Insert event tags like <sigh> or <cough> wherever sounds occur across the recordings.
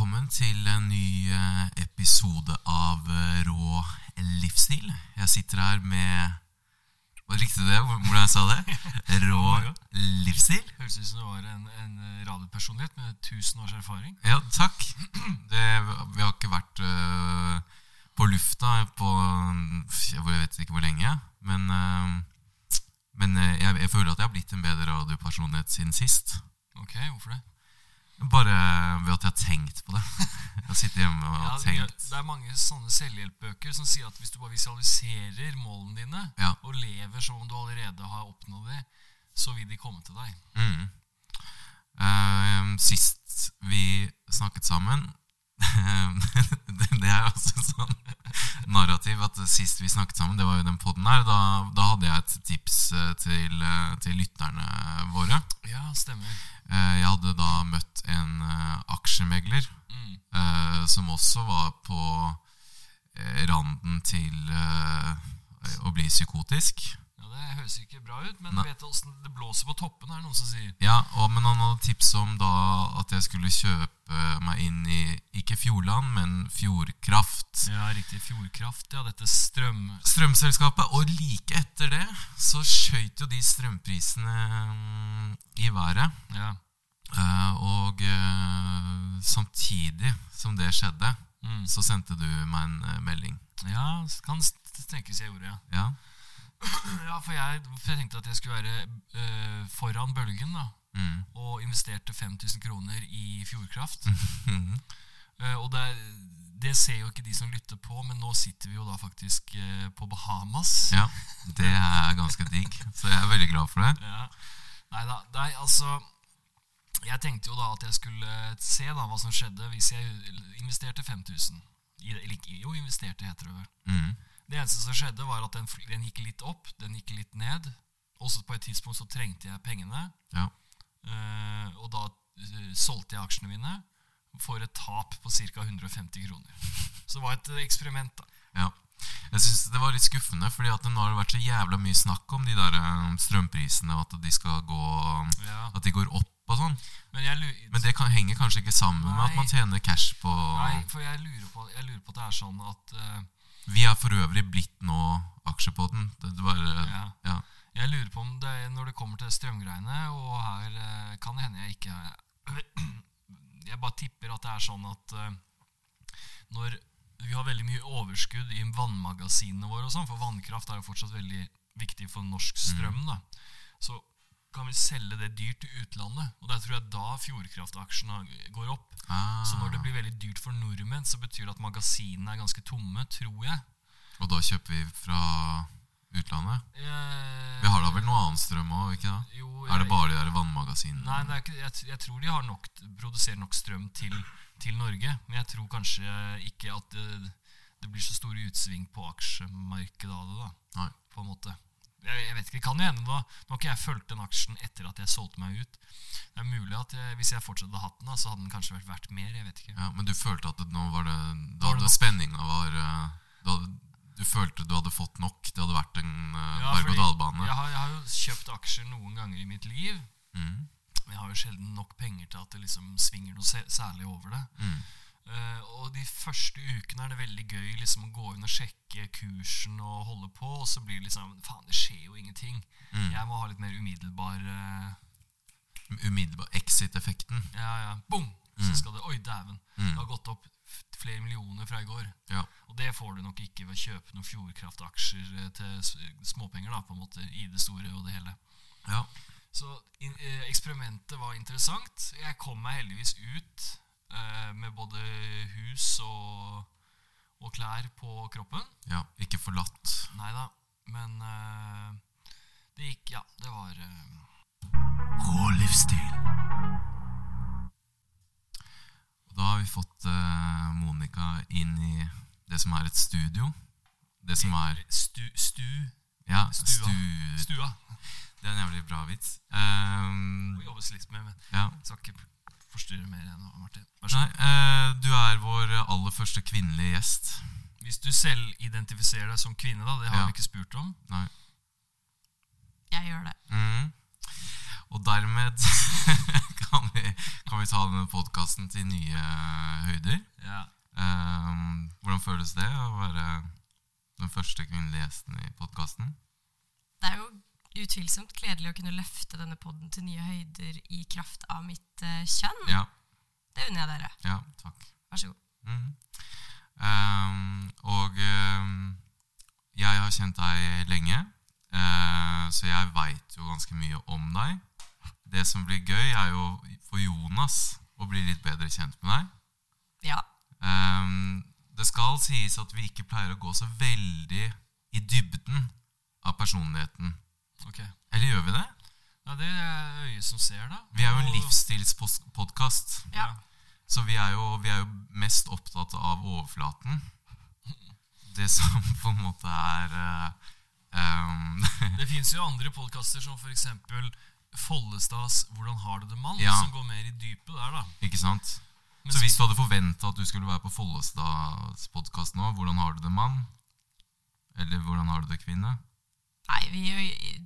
velkommen til en ny eh, episode av eh, Rå livsstil. Jeg sitter her med Var det riktig det? Hvordan jeg sa det? <laughs> Rå livsstil. Høres ut som du var en, en radiopersonlighet med 1000 års erfaring. Ja, takk. <clears throat> Det, vi har ikke vært uh, på lufta på Jeg vet ikke hvor lenge, men, uh, men jeg, jeg føler at jeg har blitt en bedre radiopersonlighet siden sist. Ok, hvorfor det? Bare ved at jeg har tenkt på det. <laughs> Jeg har sittet hjemme og Ja, tenkt. det, det er mange sånne selvhjelpbøker som sier at hvis du bare visualiserer målene dine, Ja. og lever som om du allerede har oppnådd det, så vil de komme til deg. Mm. Uh, sist vi snakket sammen <laughs> det, er er også sånn narrativ at sist vi snakket sammen, det var jo den podden her, da, da hadde jeg et tips eh, til, eh, til lytterne våre. Ja, stemmer. Eh, jeg hadde da møtt en aksjemegler Mm. som også var på randen til å bli psykotisk. Det høres ikke bra ut, men Nei. vet du åssen det blåser på toppen, er det noen som sier. Ja, og, men han hadde tips om da at jeg skulle kjøpe meg inn i ikke Fjordland, men Fjordkraft. Ja, riktig. Fjordkraft, ja. Dette strøm... Strømselskapet. Og like etter det så skøyt jo de strømprisene mm, i været. Ja. Uh, og uh, samtidig som det skjedde, Mm. så sendte du meg en uh, melding. Ja, kan tenkes jeg gjorde, ja. Ja. <clears throat> Ja, for jeg, for jeg tenkte at jeg skulle være uh, foran bølgen, da. Mm. Og investerte 5000 kroner i Fjordkraft. <laughs> Mm. Uh, og det, det ser jo ikke de som lytter på, men nå sitter vi jo da faktisk uh, på Bahamas. ja. Det er ganske digg. Så jeg er veldig glad for det. Ja. Nei da, nei, altså Jeg tenkte jo da at jeg skulle se da hva som skjedde hvis jeg investerte 5000. Eller jo, investerte, heter det vel. Mm. Det eneste som skjedde, var at den, den gikk litt opp, den gikk litt ned. Også på et tidspunkt så trengte jeg pengene. Ja. Uh, og da uh, solgte jeg aksjene mine for et tap på ca. 150 kroner. Så det var et eksperiment, da. Ja. Jeg synes det var litt skuffende, fordi at nå har det vært så jævla mye snakk om de der eh, strømprisene, og at de skal gå Ja. At de går opp og sånn. Men lurer, Men det kan, henger kanskje ikke sammen med at man tjener cash på nei, for jeg lurer, på, jeg lurer på at det er sånn at eh, Vi er for øvrig blitt nå aksjepodden. Det, det bare, ja. ja. Jeg lurer på om det er når det kommer til strømgreiene, og her eh, kan det hende jeg ikke <clears throat> Jeg bare tipper at det er sånn at eh, når vi har veldig mye overskudd i vannmagasinene våre, og sånn, for vannkraft er jo fortsatt veldig viktig for norsk strøm, da, så kan vi selge det dyrt til utlandet. Og der tror jeg da fjordkraftaksjene går opp. Ah, Så når det blir veldig dyrt for nordmenn, så betyr det at magasinene er ganske tomme, tror jeg. Og da kjøper vi fra utlandet? Eh, Vi har da vel noe annet strøm òg, ikke da? jo, Er det bare de der vannmagasinene? Nei, er ikke, jeg, jeg tror de har nok, produserer nok strøm til, til Norge. Men jeg tror kanskje ikke at det, det blir så store utsving på aksjemarkedet av det. da, Nei. på en måte. Jeg, jeg vet ikke, Det kan jo hende. Nå har ikke jeg fulgt den aksjen etter at jeg solgte meg ut. Det er mulig at jeg, Hvis jeg fortsatt hadde hatt den, da, så hadde den kanskje vært verdt mer. jeg vet ikke. Ja, Men du følte at det, nå var det Da hadde spenninga var da, du, følte du hadde fått nok? Det hadde vært en uh, Ja, berg-og-dal-bane? Jeg har, jeg har jo kjøpt aksjer noen ganger i mitt liv. Mm. Men jeg har jo sjelden nok penger til at det liksom svinger noe særlig over det. Mm. Eh, og de første ukene er det veldig gøy liksom å gå inn og sjekke kursen og holde på, og så blir det liksom Faen, det skjer jo ingenting. Mm. Jeg må ha litt mer umiddelbar uh, Umiddelbar exit-effekten. Ja, ja, bom! Så skal det Oi, dæven. Mm. Det har gått opp flere millioner fra i går. Ja. Og det får du nok ikke ved å kjøpe noen Fjordkraft-aksjer eh, til småpenger, da, på en måte, i det store og det hele. ja. Så in, eh, eksperimentet var interessant. Jeg kom meg heldigvis ut eh, med både hus og, og klær på kroppen. Ja, ikke forlatt. Nei da. Men eh, det gikk Ja, det var eh, Rå livsstil. Og da har vi fått eh, Monica inn i det som er et studio. Det som er stu, stu, Ja, Stua. stu... stua. Det er en jævlig bra vits. Um, Det jobbes litt med, men ja. skal ikke forstyrre mer enn nå, Martin. Vær så Nei, eh, du er vår aller første kvinnelige gjest. Hvis du selv identifiserer deg som kvinne, da, det har Ja. vi ikke spurt om. Nei. Jeg gjør det. Mm. Og dermed <laughs> kan vi, kan vi ta denne podkasten til nye høyder. Ja. Um, hvordan føles det å være den første kvinnelige gjesten i podkasten? Det er jo utvilsomt gledelig å kunne løfte denne podden til nye høyder i kraft av mitt uh, kjønn. Ja, Det unner jeg dere. ja, takk. Vær så god. Mhm. Um, og um, jeg har kjent deg lenge, uh, så jeg veit jo ganske mye om deg. Det som blir gøy, er jo for Jonas å bli litt bedre kjent med deg. Ja. Um, det skal sies at vi ikke pleier å gå så veldig i dybden av personligheten. Ok. Eller gjør vi det? Ja, det er øyet som ser, da. Vi er jo en livsstilspodkast, ja. så vi er, jo, vi er jo mest opptatt av overflaten. Det som <laughs> på en måte er uh, um, <laughs> Det fins jo andre podkaster som f.eks. Follestads 'Hvordan har du det, mann?', Ja. som går mer i dypet der, da. Ikke sant? Men Så hvis du hadde forventa at du skulle være på Follestads podkast nå, hvordan har du det, mann? Eller hvordan har du det, kvinne? Nei, vi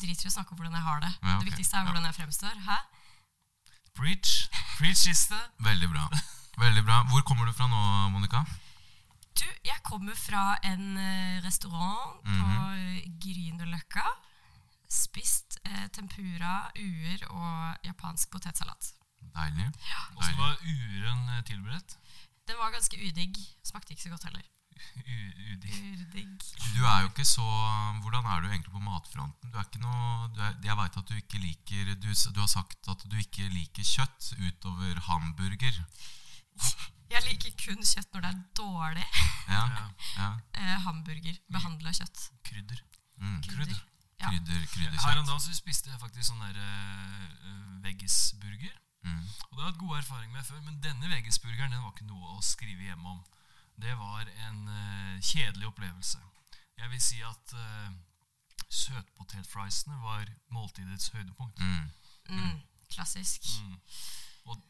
driter i å snakke om hvordan jeg har det. Ja, okay. Det viktigste er Ja. hvordan jeg fremstår. Hæ? Preach. Preach is det. Veldig bra. Veldig bra. Hvor kommer du fra nå, Monica? Du, jeg kommer fra en eh, restaurant på Grünerløkka. Spist eh, tempura, uer og japansk potetsalat. Deilig. Åssen Deilig. var uren eh, tilberedt? Den var ganske udigg. Smakte ikke så godt heller. U- Udigg. Du er jo ikke så Hvordan er du egentlig på matfronten? Du er ikke noe du er, Jeg veit at du ikke liker du, du har sagt at du ikke liker kjøtt utover hamburger. Jeg liker kun kjøtt når det er dårlig. Ja. Ja. Eh, hamburger. Behandla kjøtt. Krydder. Mm. Krydder. Ja. Krydder, Her om dagen så spiste jeg faktisk sånn der uh, veggisburger. Mm. Og det har jeg hatt god erfaring med før, men denne veggisburgeren den var ikke noe å skrive hjemme om. Det var en uh, kjedelig opplevelse. Jeg vil si at uh, søtpotetfriesene var måltidets høydepunkt. Mm. Mm, klassisk. Mm. Og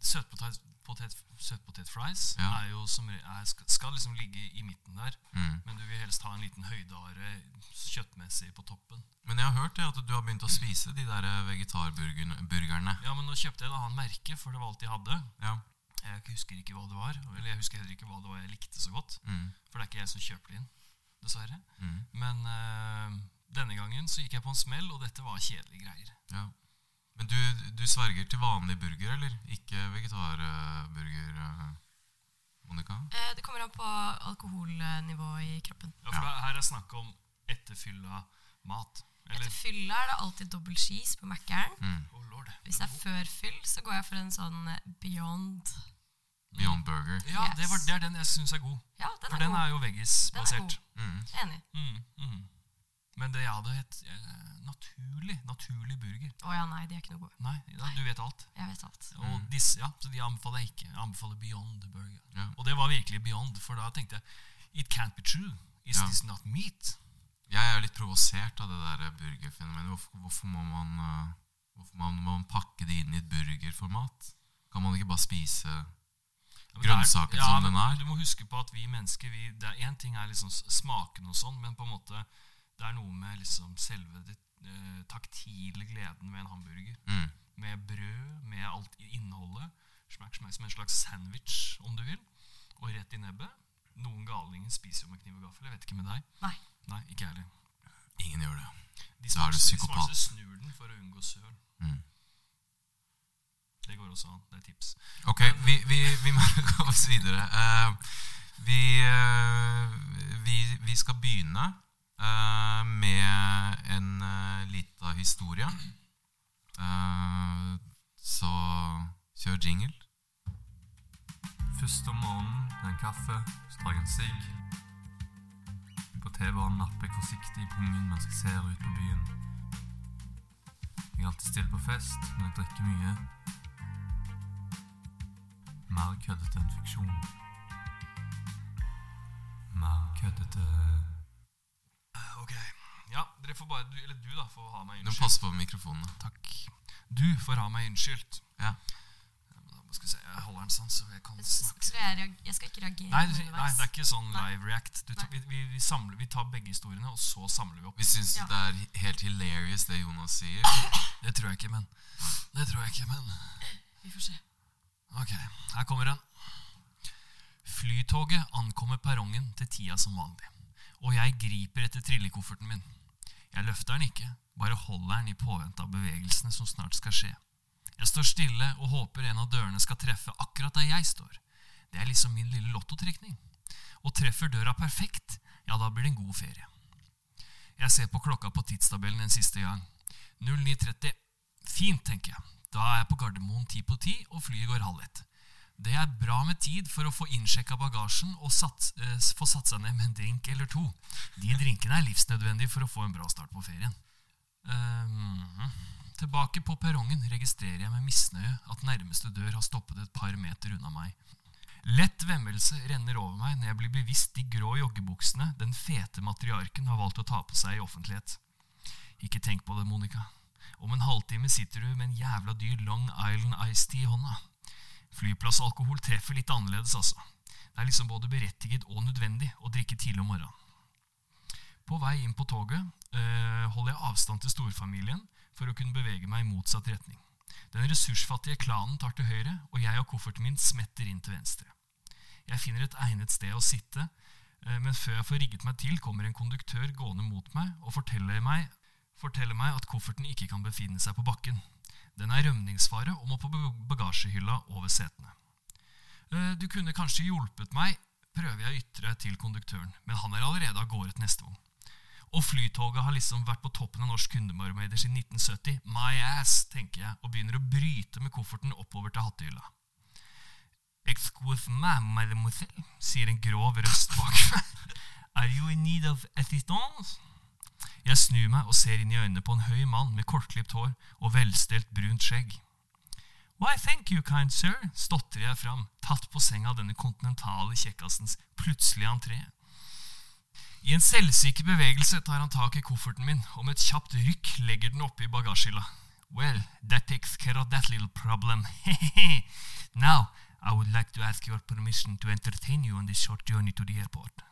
søtpotet, potet, søtpotetfries Ja. er jo som, er, skal, liksom ligge i midten der, Mm. men du vil helst ha en liten høydare kjøttmessig på toppen. Men jeg har hørt det at du har begynt å spise de der vegetarburgerne. Ja, men nå kjøpte jeg en annen merke, for det var alt de hadde. Ja. Jeg husker ikke hva det var, eller jeg husker heller ikke hva det var jeg likte så godt. Mm. For det er ikke jeg som kjøper det inn, dessverre. Mm. Men eh, denne gangen så gikk jeg på en smell, og dette var kjedelige greier. Ja. Men du, du sverger til vanlig burger, eller? Ikke vegetarburger, eh, Monica? Eh, det kommer an på alkoholnivå i kroppen. Ja, for ja. her er snakk om etterfylla mat. Eller Etter fylla er det alltid dobbel cheese på Mækkern. Mm. oh. Hvis det er før fyll, så går jeg for en sånn eh, Beyond. Beyond Burger. Ja, det, var, det er den jeg syns er god. Ja, den For er den god. er jo Den er veggis-basert. Mm. Enig. Mm, mm. Men det jeg hadde hett eh, naturlig naturlig burger. Å ja, nei, de er ikke noe gode. Nei, ja, du vet alt. Jeg vet alt. Og Mm. disse, ja, så de anbefaler jeg ikke. Jeg anbefaler Beyond Burger. Ja. Og det var virkelig Beyond, for da tenkte jeg It can't be true. Is Ja. this not meat? Jeg er litt provosert av det der burgerfenomenet. Hvorfor, hvorfor, må man, uh, hvorfor må man pakke det inn i et burgerformat? Kan man ikke bare spise Grønnsaken er- som den er. Du må huske på at vi mennesker vi, det er Én ting er liksom smaken og sånn, men på en måte det er noe med liksom selve det eh, taktile gleden ved en hamburger. mm. Med brød, med alt innholdet. Smak, smak som en slags sandwich, om du vil. Og rett i nebbet. Noen galninger spiser jo med kniv og gaffel. Jeg vet ikke med deg. Nei. Nei, ikke jeg heller. Ingen gjør det. De Da er du psykopat. de smarteste snur den for å unngå søl. Mm. Det går også an. Det er tips. Ok, vi, vi, vi må <laughs> gå oss videre. Uh, vi, eh, vi, vi skal begynne uh, med en uh, lita historie. Uh, så kjør jingle. Først om morgenen en kaffe, så tar jeg en sigg. På T-banen napper jeg forsiktig i pungen mens jeg ser ut på byen. Jeg er alltid stille på fest, men jeg drikker mye. Mer køddete enn fiksjon. Mer køddete Ok. Ja, dere får bare, du, eller du da, får ha meg Du må unnskyldt. på mikrofonene. Takk. Du får ha meg unnskyldt. Ja. Skal vi se, jeg holder den sånn, så jeg kan snakke. Skal jeg, jeg skal ikke reagere Nei, du, nei, det er ikke sånn Nei. live react. Du, vi, vi, vi, samler, vi tar begge historiene, og så samler vi opp. Vi syns Ja. det er helt hilarious det Jonas sier. Det tror jeg ikke, men Det tror jeg ikke, men Vi får se. Ok, her kommer den. Flytoget ankommer perrongen til tida som vanlig, og jeg griper etter trillekofferten min. Jeg løfter den ikke, bare holder den i påvente av bevegelsene som snart skal skje. Jeg står stille og håper en av dørene skal treffe akkurat der jeg står. Det er liksom min lille lottotrekning. Og treffer døra perfekt, ja, da blir det en god ferie. Jeg ser på klokka på tidstabellen en siste gang. 09.30. Fint, tenker jeg. Da er jeg på Gardermoen ti på ti, og flyet går halv ett. Det er bra med tid for å få innsjekka bagasjen og sats, eh, få satt seg ned med en drink eller to. De drinkene er livsnødvendige for å få en bra start på ferien. Ehm, tilbake på perrongen registrerer jeg med misnøye at nærmeste dør har stoppet et par meter unna meg. Lett vemmelse renner over meg når jeg blir bevisst de grå joggebuksene den fete matriarken har valgt å ta på seg i offentlighet. Ikke tenk på det, Monica. Om en halvtime sitter du med en jævla dyr Long Island Ice Tea i hånda. Flyplassalkohol treffer litt annerledes, altså. Det er liksom både berettiget og nødvendig å drikke tidlig om morgenen. På vei inn på toget øh, holder jeg avstand til storfamilien for å kunne bevege meg i motsatt retning. Den ressursfattige klanen tar til høyre, og jeg og kofferten min smetter inn til venstre. Jeg finner et egnet sted å sitte, eh, men før jeg får rigget meg til, kommer en konduktør gående mot meg og forteller meg, forteller meg at kofferten ikke kan befinne seg på bakken. Den er rømningsfare og må på bagasjehylla over setene. «Eh, Du kunne kanskje hjulpet meg, prøver jeg å ytre til konduktøren, men han er allerede av gårde til neste vogn. Og flytoget har liksom vært på toppen av norsk kundebarometer siden 1970. My ass, tenker jeg, og begynner å bryte med kofferten oppover til hattehylla. Excuse me, mademoiselle, sier en grov røst bak meg. <laughs> Are you in need of assistance? Jeg snur meg og ser inn i øynene på en høy mann med kortklipt hår og velstelt brunt skjegg. Why, thank you, kind sir, stotrer jeg fram, tatt på senga av denne kontinentale kjekkasens plutselige entré. I en selvsikker bevegelse tar han tak i kofferten min, og med et kjapt rykk legger den oppi bagasjehylla. Well, that takes care of that little problem. <laughs> Now, I would like to ask your permission to entertain you on this short journey to the airport.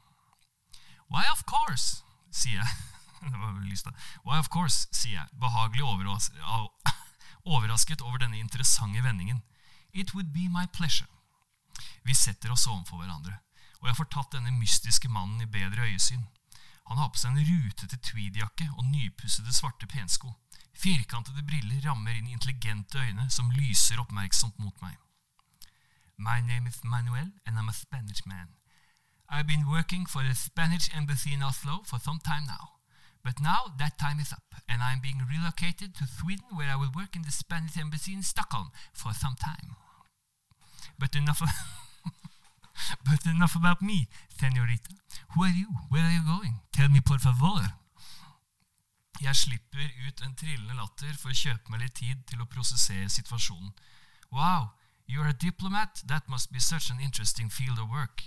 Why, of course, sier jeg. <laughs> <laughs> Why, of course, sier jeg, behagelig overras <laughs> overrasket over denne interessante vendingen. It would be my pleasure. Vi setter oss overfor hverandre, og jeg får tatt denne mystiske mannen i bedre øyesyn. Han har på seg en rutete tweedjakke og nypussede svarte pensko. Firkantede briller rammer inn intelligente øyne som lyser oppmerksomt mot meg. My name is Manuel, and I'm a Spanish man. I've been working for the Spanish embassy in Oslo for some time now. But now that time is up, and I'm being relocated to Sweden where I will work in the Spanish embassy in Stockholm for some time. But enough <laughs> But enough about me, senorita. Who are you? Where are you going? Tell me por favor. Jeg slipper ut en trillende latter for å kjøpe meg litt tid til å prosessere situasjonen. Wow, you're a diplomat? That must be such an interesting field of work.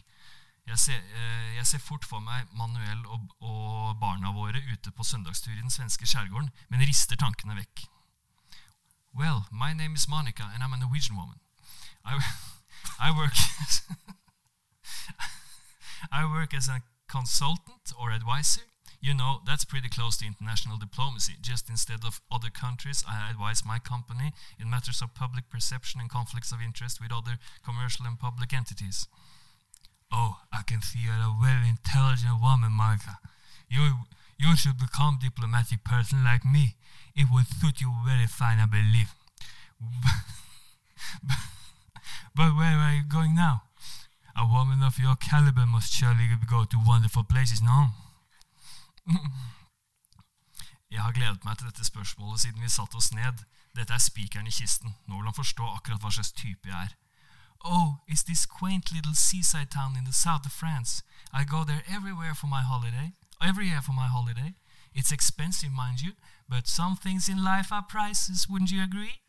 Jeg ser, eh, jeg ser fort for meg Manuel og, og barna våre ute på søndagstur i den svenske skjærgården, men rister tankene vekk. Well, my name is Monica, and I'm a Norwegian woman. I, I work <laughs> I work as a consultant or advisor. You know, that's pretty close to international diplomacy. Just instead of other countries, I advise my company in matters of public perception and conflicts of interest with other commercial and public entities. Oh, I can see you're a very intelligent woman, Martha. You, you should become a diplomatic person like me. It would suit you very fine, I believe. <laughs> but where are you going now? A woman of your caliber must surely go to wonderful places, no? <laughs> Jeg har gledet meg til dette spørsmålet siden vi satte oss ned. Dette er spikeren i kisten. Nå vil han forstå akkurat hva slags type jeg er. Oh, it's this quaint little seaside town in the south of France. I go there everywhere for my holiday. Every year for my holiday. It's expensive, mind you, but some things in life are prices, wouldn't you agree?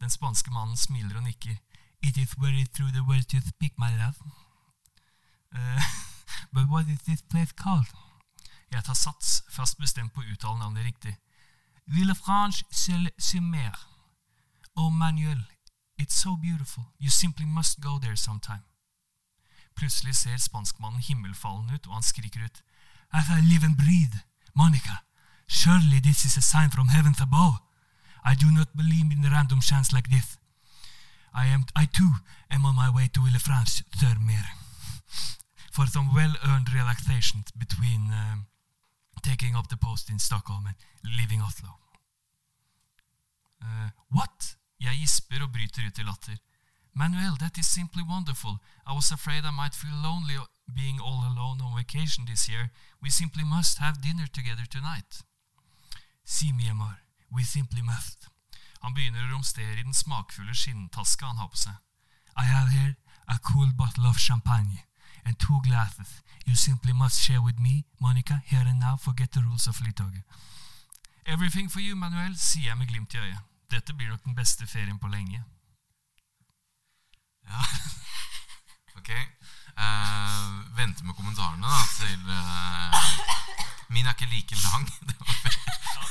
Den spanske mannen smiler og nikker. It is very through the world to speak, my love. <laughs> Eh, but what is this place called? Jeg tar sats, fast bestemt på å uttale navnet riktig. Villefranche sur mer. Oh, Manuel, it's so beautiful. You simply must go there sometime. Plutselig ser spanskmannen himmelfallen ut, og han skriker ut. As I live and breathe, Monica, surely this is a sign from heaven above. I do not believe in random chance like this. I am, I too, am on my way to Villefranche sur mer for some well-earned relaxation between um, taking up the post in Stockholm and leaving Oslo. Uh, what? Jeg gisper og bryter ut i latter. Manuel, that is simply wonderful. I was afraid I might feel lonely being all alone on vacation this year. We simply must have dinner together tonight. Si, mi amor, we simply must. Han begynner å romstere i den smakfulle skinntaska han har på seg. I have here a cool bottle of champagne and two glasses. You simply must share with me, Monica, here and now. Forget the rules of flytoget. Everything for you, Manuel, sier jeg med glimt i øyet. Dette blir nok den beste ferien på lenge. Ja. <laughs> Ok. Uh, vente med kommentarene da, til uh, Min er ikke like lang. <laughs>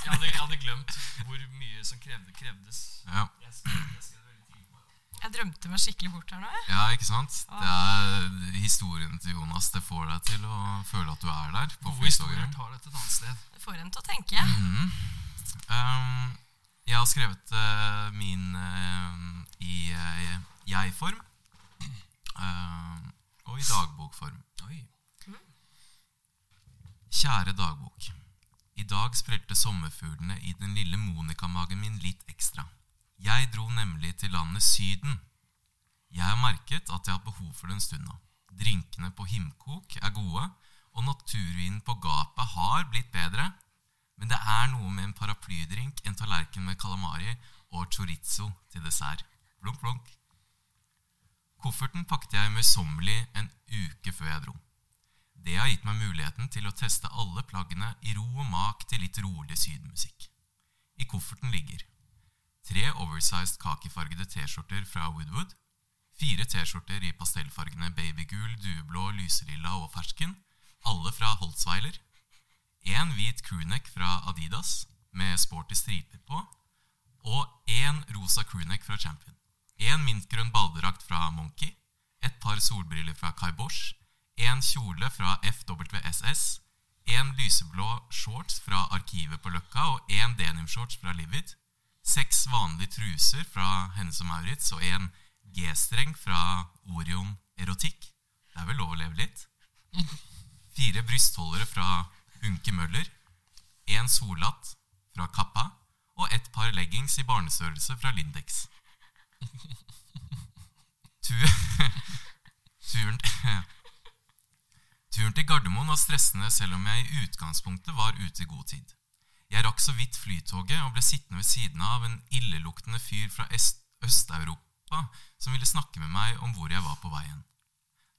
Jeg hadde, jeg hadde glemt hvor mye som krevde, krevdes. ja. Jeg skrev, jeg. Jeg drømte meg skikkelig bort her nå. ja, ikke sant? Det er historien til Jonas. Det får deg til å føle at du er der. på Gode historier tar deg til et annet sted. Det får en til å tenke. Mhm. Um, jeg har skrevet uh, min uh, i uh, jeg-form. og i dagbokform. Oi. Kjære dagbok. I dag sprelte sommerfuglene i den lille Monica-magen min litt ekstra. Jeg dro nemlig til landet Syden. Jeg har merket at jeg har behov for det en stund nå. Drinkene på Himkok er gode, og naturvinen på gapet har blitt bedre. Men det er noe med en paraplydrink, en tallerken med calamari og chorizo til dessert. Blunk, blunk. Kofferten pakket jeg møysommelig en uke før jeg dro. Det har gitt meg muligheten til å teste alle plaggene i ro og mak til litt rolig sydmusikk. I kofferten ligger tre oversized kakifargede T-skjorter fra Woodwood, fire T-skjorter i pastellfargene babygul, dueblå, lyselilla og fersken, alle fra Holtzweiler, en hvit crewneck fra Adidas med sporty striper på, og en rosa crewneck fra Champion. En mintgrønn badedrakt fra Monkey, et par solbriller fra Kai Bosch, en kjole fra FWSS, en lyseblå shorts fra Arkivet på Løkka og en denimshorts fra Livid, seks vanlige truser fra Hennes og Maurits og en G-streng fra Orion Erotikk. Det er vel lov å leve litt. <laughs> Fire brystholdere fra Unke Møller, en solhatt fra Kappa og et par leggings i barnestørrelse fra Lindex. Turen, turen til Gardermoen var stressende selv om jeg i utgangspunktet var ute i god tid. Jeg rakk så vidt flytoget og ble sittende ved siden av en illeluktende fyr fra Øst-Europa som ville snakke med meg om hvor jeg var på veien.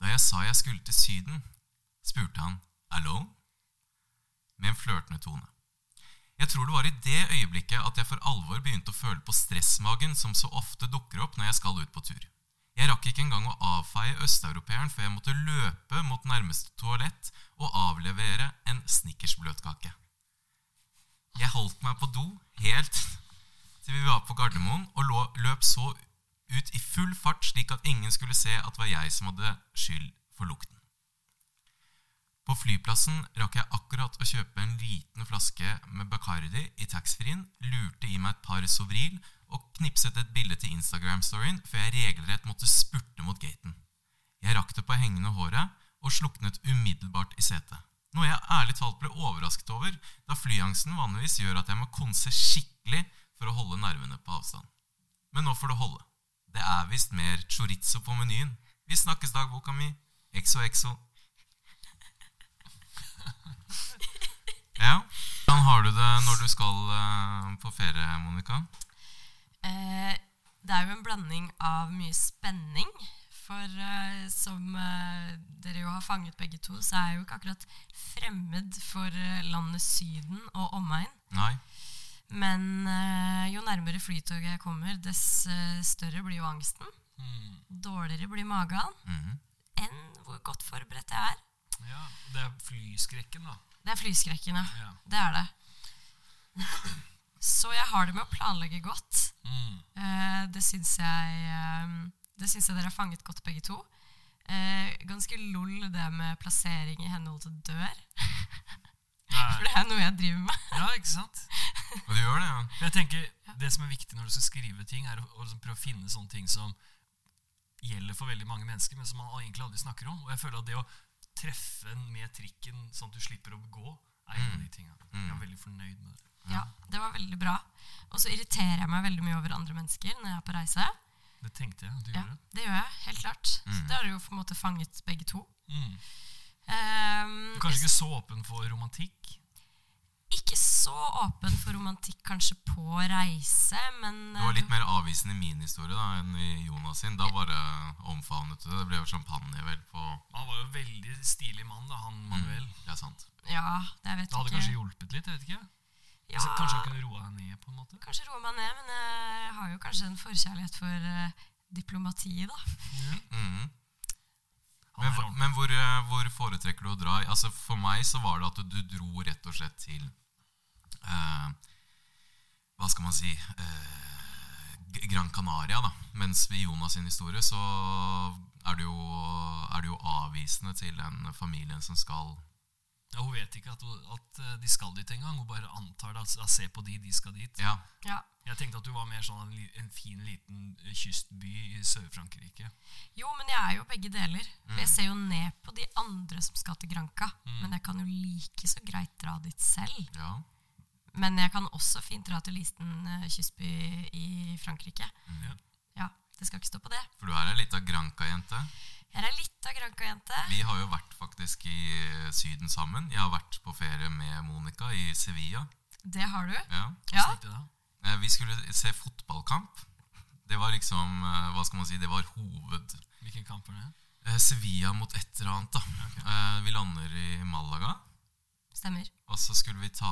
Da jeg sa jeg skulle til Syden, spurte han 'alone?' Med en flørtende tone. Jeg tror det var i det øyeblikket at jeg for alvor begynte å føle på stressmagen som så ofte dukker opp når jeg skal ut på tur. Jeg rakk ikke engang å avfeie østeuropeeren før jeg måtte løpe mot nærmeste toalett og avlevere en snickersbløtkake. Jeg holdt meg på do helt til vi var på Gardermoen og løp så ut i full fart slik at ingen skulle se at det var jeg som hadde skyld for lukten. På flyplassen rakk jeg akkurat å kjøpe en liten flaske med Bacardi i taxfree-en, lurte i meg et par Sovril og knipset et bilde til Instagram-storyen før jeg regelrett måtte spurte mot gaten. Jeg rakk det på hengende håret og sluknet umiddelbart i setet. Noe jeg ærlig talt ble overrasket over, da flyangsten vanligvis gjør at jeg må konse skikkelig for å holde nervene på avstand. Men nå får det holde. Det er visst mer chorizo på menyen. Vi snakkes, dagboka mi. Exo, exo. Ja. Hvordan har du det når du skal eh, på ferie, Monica? Eh, det er jo en blanding av mye spenning, For eh, som eh, dere jo har fanget begge to, så er jeg jo ikke akkurat fremmed for eh, landet Syden og omegn. Nei. Men eh, jo nærmere flytoget jeg kommer, dess større blir jo angsten. Mm. Dårligere blir magen Mhm. enn hvor godt forberedt jeg er. Ja, det er flyskrekken, da. Det er flyskrekken, ja. Det er det. Så jeg har det med å planlegge godt. Mm. Eh, det syns jeg eh, Det syns jeg dere har fanget godt, begge to. Eh, ganske lol det med plassering i henhold til dør. <laughs> For det er noe jeg driver med. ja, ikke sant? Og du gjør det, ja. Jeg tenker, Det som er viktig når du skal skrive ting, er å, å liksom prøve å finne sånne ting som gjelder for veldig mange mennesker, men som man egentlig aldri snakker om. Og jeg føler at det å treffe en med trikken sånn at du slipper å gå, er en av de tinga. Jeg er veldig fornøyd med det. Ja, Det var veldig bra. Og så irriterer jeg meg veldig mye over andre mennesker når jeg er på reise. Det tenkte jeg at du Ja, gjorde. Det gjør jeg, helt klart. Så det har du jo på en måte fanget begge to. Mm. Um, Du er kanskje ikke så åpen for romantikk? Ikke så åpen for romantikk kanskje på reise, men Du var litt mer avvisende i min historie da, enn i Jonas sin. Da bare omfavnet du det. Det ble jo champagne vel på Han var jo veldig stilig mann, da, han Manuel. Det er sant. Ja, det vet Det hadde ikke. kanskje hjulpet litt? jeg vet ikke. ja, altså, Kanskje han kunne roa deg ned? på en måte? kanskje roa meg ned, men jeg har jo kanskje en forkjærlighet for uh, diplomatiet, da. Ja. Mm -hmm. Men, men hvor, eh, hvor foretrekker du å dra? Altså For meg så var det at du dro rett og slett til eh, Hva skal man si eh, Gran Canaria, da. Mens i Jonas sin historie så er det, jo, er det jo avvisende til den familien som skal Ja, hun vet ikke at, hun- at eh, de skal dit engang. Hun bare antar det. Altså, se på de, de skal dit. Ja. Ja. Jeg tenkte at du var mer sånn en, en fin, liten eh, kystby i Sør-Frankrike. Jo, men jeg er jo begge deler. For Jeg ser jo ned på de andre som skal til Granca. Men jeg kan jo like så greit dra dit selv. ja. Men jeg kan også fint dra til liten eh, kystby i Frankrike. Ja. Ja, det skal ikke stå på det. For du er ei lita Granca-jente. Jeg er litt av Granca-jente. Vi har jo vært faktisk i Syden sammen. Jeg har vært på ferie med Monica i Sevilla. Det har du. Ja. Ja. Det? Eh, Vi skulle se fotballkamp. Det var liksom, eh, hva skal man si, det var hoved... Hvilken kamp var det? Eh, Sevilla mot et eller annet, da. okay. Vi lander i Malaga. Stemmer. Og så skulle vi ta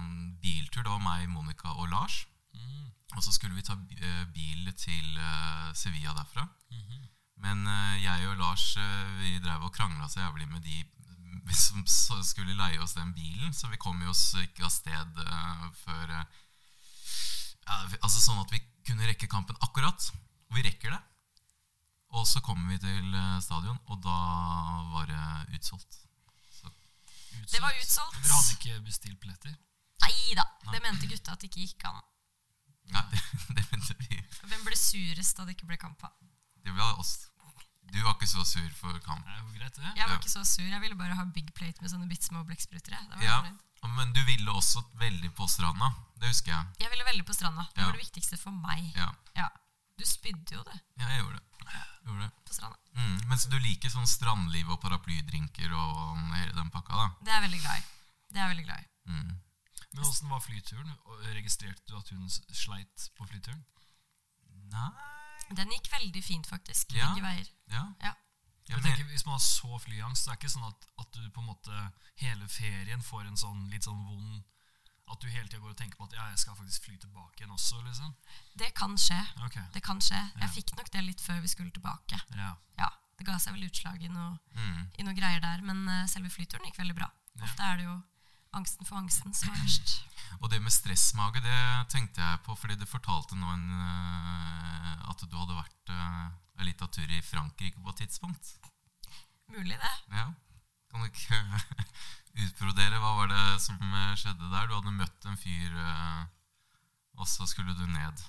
um, biltur. Det var meg, Monica og Lars. Mm. Og så skulle vi ta eh, bil til eh, Sevilla derfra. Mhm. Men eh, jeg og Lars vi drev og krangla så jævlig med de <laughs> som skulle leie oss den bilen, så vi kom jo oss ikke av sted før ja, Altså sånn at vi kunne rekke kampen akkurat. Og vi rekker det. Og så kommer vi til stadion, og da var det utsolgt. Det var utsolgt. Dere hadde ikke bestilt billetter? Nei da. Det mente gutta at det ikke gikk an. Nei, det, <laughs> det mente vi. Hvem ble surest da det ikke ble kamp? Det ble oss. Du var ikke så sur for kamp. Det er jo greit, det. Jeg var Ja. ikke så sur. Jeg ville bare ha big plate med sånne bitte små blekkspruter. Ja, men du ville også veldig på stranda. Det husker jeg. Jeg ville veldig på stranda. Det Ja. var det viktigste for meg. Ja, Ja. Du spydde jo det ja jeg gjorde det. Gjorde på stranda. Mm. Mens du liker sånn strandliv og paraplydrinker og hele den pakka, da. Det er jeg veldig glad i. Det er jeg veldig glad i. Mm. Men åssen var flyturen? Registrerte du at hun sleit på flyturen? Nei Den gikk veldig fint, faktisk. Ja. Begge veier. Ja. Ja. ja Jeg tenker, Hvis man har så flyangst, så er det ikke sånn at, at du på en måte hele ferien får en sånn litt sånn vond At du hele tida går og tenker på at ja, jeg skal faktisk fly tilbake igjen også, liksom. Det kan skje. Okay. Det kan skje. Ja. Jeg fikk nok det litt før vi skulle tilbake. ja. Ja, Det ga seg vel utslag i noe, mm. i noe greier der, men uh, selve flyturen gikk veldig bra. Ofte er det jo angsten for angsten som er verst. <laughs> Og det med stressmage, det tenkte jeg på, fordi du fortalte nå en, uh, at du hadde vært uh, en liten tur i Frankrike på et tidspunkt. Mulig, det. Ja. Kan du ikke <laughs> utbrodere? Hva var det som eh, skjedde der? Du hadde møtt en fyr, eh, og så skulle du ned.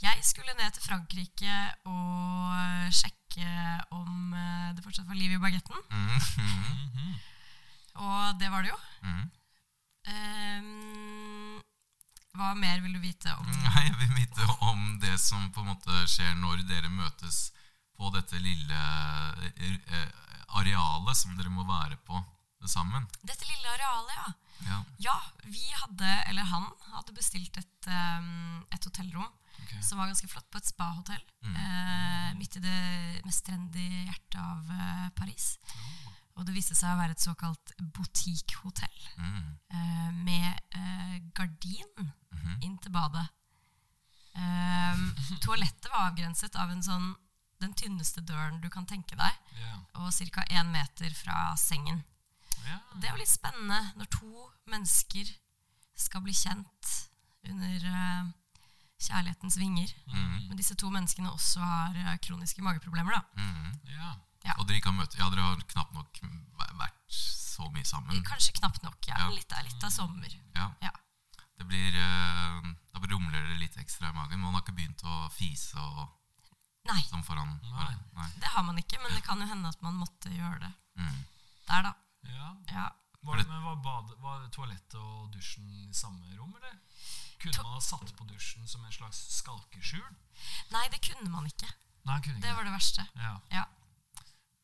Jeg skulle ned til Frankrike og sjekke om eh, det fortsatt var liv i bagetten. Mm. Og det var det jo. mm. Um, hva mer vil du vite om <laughs> Nei, jeg vil vite om det som på en måte skjer når dere møtes på dette lille eh, eh, arealet som dere må være på sammen. dette lille arealet? Ja. Ja. ja, vi hadde, eller han hadde bestilt et, um, et hotellrom okay. som var ganske flott, på et spahotell. Mm. Eh, midt i det mest trendy hjertet av uh, Paris. Og det viste seg å være et såkalt boutiquehotell Mm. eh, med eh, gardin Mhm. inn til badet. Ehm, <laughs> toalettet var avgrenset av en sånn, den tynneste døren du kan tenke deg, yeah. og ca. én meter fra sengen. Ja. Det er jo litt spennende når to mennesker skal bli kjent under uh, kjærlighetens vinger. Mm. Men disse to menneskene også har uh, kroniske mageproblemer. da. Mm. ja. Ja. Og dere ikke har møtt Ja, dere har knapt nok vært så mye sammen. Kanskje knapt nok. ja. Ja. Litt, litt av sommer. Ja. Ja. Det blir uh, Da rumler det litt ekstra i magen. Man har ikke begynt å fise og Nei, sånn foran Nei. Nei. det har man ikke, men det kan jo hende at man måtte gjøre det Mm. der, da. Ja. Ja. Var, det, men var, bad, var toalettet og dusjen i samme rom, eller? Kunne To- man ha satt på dusjen som en slags skalkeskjul? Nei, det kunne man ikke. Nei, kunne Det var det verste. Ja. Ja.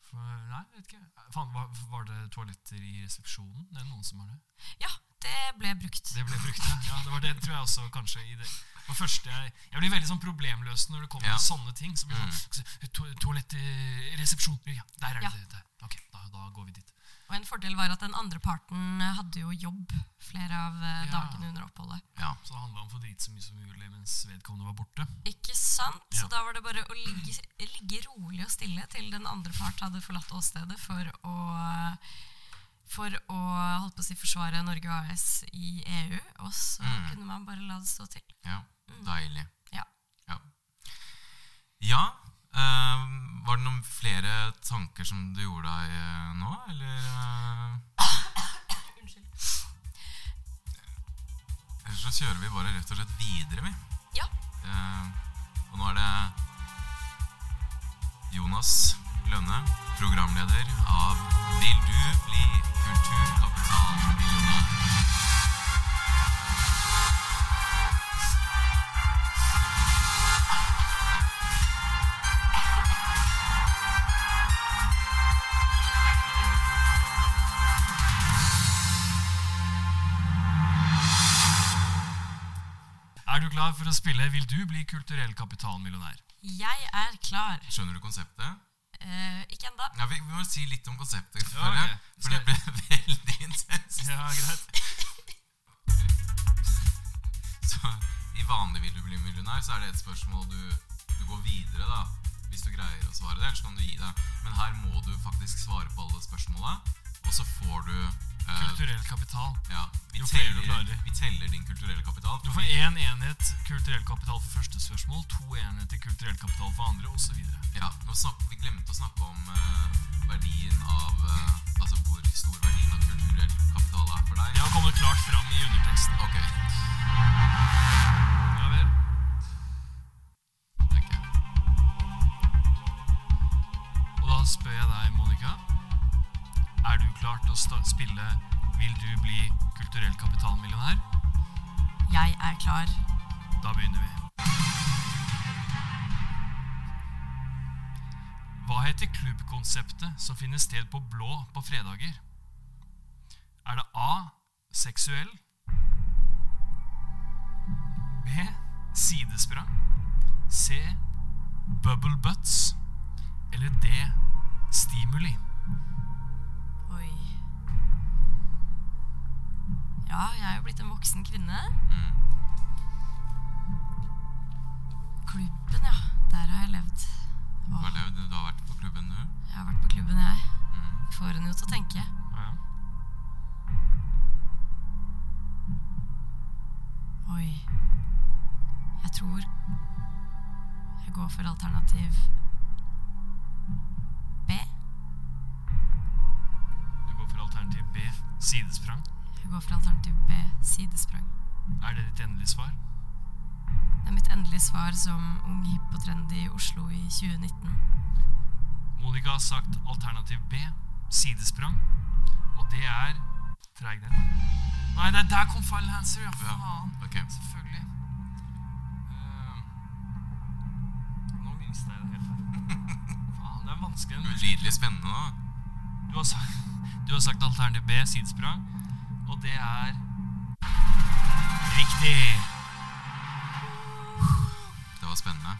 For, nei, vet ikke. Fan, var, var det toaletter i resepsjonen? Det er noen som har det. Ja, det ble brukt. Det ble brukt, ja. <laughs> ja. Det var det, tror jeg også, kanskje. i det. det første jeg, jeg blir veldig sånn problemløs når det kommer Ja. sånne ting. Så blir det sånn, to, Toalett i resepsjon. Ja, der er det. Ja. det. det. Ok, da, da går vi dit. Og en fordel var at den andre parten hadde jo jobb flere av eh, Ja. dagene under oppholdet. Ja. Så det handla om å få drite så mye som mulig mens vedkommende var borte. Ikke sant? Så da var det bare å ligge, ligge rolig og stille til den andre part hadde forlatt åstedet for å for å holdt på å si, forsvare Norge AS i EU. Og så Mm. kunne man bare la det stå til. ja. Deilig. Ja. Ja. ja var det noen flere tanker som du gjorde deg eh, nå, eller eh? Unnskyld. Ellers så kjører vi bare rett og slett videre, vi. Ja. Eh, og nå er det Jonas Lønne, programleder av Vil du bli kulturkapitalmillionær? Er du klar for å spille Vil du bli kulturell kapitalmillionær? Jeg er klar. Skjønner du konseptet? Uh, ikke ennå. Ja, vi, vi må si litt om konseptet, Ja, okay. jeg. For det ble <laughs> veldig intenst. Ja, greit. <laughs> Så i vanlig vil du bli millionær, så er det et spørsmål du, du går videre, da. Hvis du greier å svare det, ellers kan du gi deg. Men her må du faktisk svare på alle spørsmåla, og så får du Kulturell kapital. ja, vi, Jo flere teller, klarer. vi teller din kulturelle kapital. Du får én enhet kulturell kapital for første spørsmål, to enheter kulturell kapital for andre, osv. Ja, snak, Vi glemte å snakke om uh, verdien av uh, Altså hvor stor verdien av kulturell kapital er for deg. Det har kommet klart fram i underteksten. Ok, Ja vel. jeg. Og da spør jeg deg, Monica. Er du klar til å spille Vil du bli kulturell kapitalmillionær? Jeg er klar. Da begynner vi. Hva heter klubbkonseptet som finner sted på Blå på fredager? Er det A. Seksuell? B. Sidesprang? C. Bubble butts? Eller D. Stimuli? Oi. Ja, jeg er jo blitt en voksen kvinne. Mm. Klubben, ja. Der har jeg levd. Du har levd, du har vært på klubben, du. jeg har vært på klubben, jeg. Mm. Får en jo til å tenke. Ja. Oi. Jeg tror jeg går for alternativ Sidesprang. Jeg går for alternativ B. Sidesprang. Er det ditt endelige svar? Det er mitt endelige svar som ung, hipp og trendy i Oslo i 2019. Monica har sagt alternativ B, sidesprang. Og det er Treignet. Nei, det er der kom Final Hanser, ja. Ja, Faen. ok. Selvfølgelig. Uh, nå mista jeg det helt. <laughs> Faen, det er vanskelig. Ulidelig spennende nå. Du har, sagt, du har sagt alternativ B, sidesprang. Og det er Riktig. var spennende.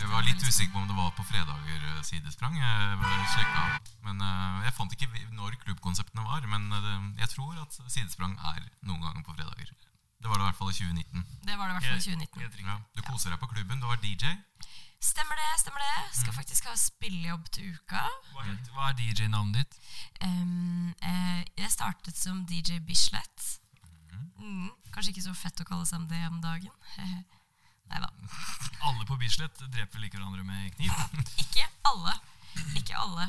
Jeg var litt usikker på om det var på fredager eh, sidesprang. Jeg sjekka. Men eh, jeg fant ikke når klubbkonseptene var. Men eh, jeg tror at sidesprang er noen ganger på fredager. Det var det i hvert fall i 2019. Det var det i hvert fall i 2019. Ja, du koser deg på klubben. Du var DJ. Stemmer det, stemmer det. Skal faktisk ha spillejobb til uka. Hva, het- hva er DJ-navnet ditt? Um, eh, jeg startet som DJ Bislett. Mm, kanskje ikke så fett å kalle seg det om dagen. <laughs> Nei da. <laughs> Alle på Bislett dreper vel ikke hverandre med kniv? <laughs> Ikke alle. Ikke alle.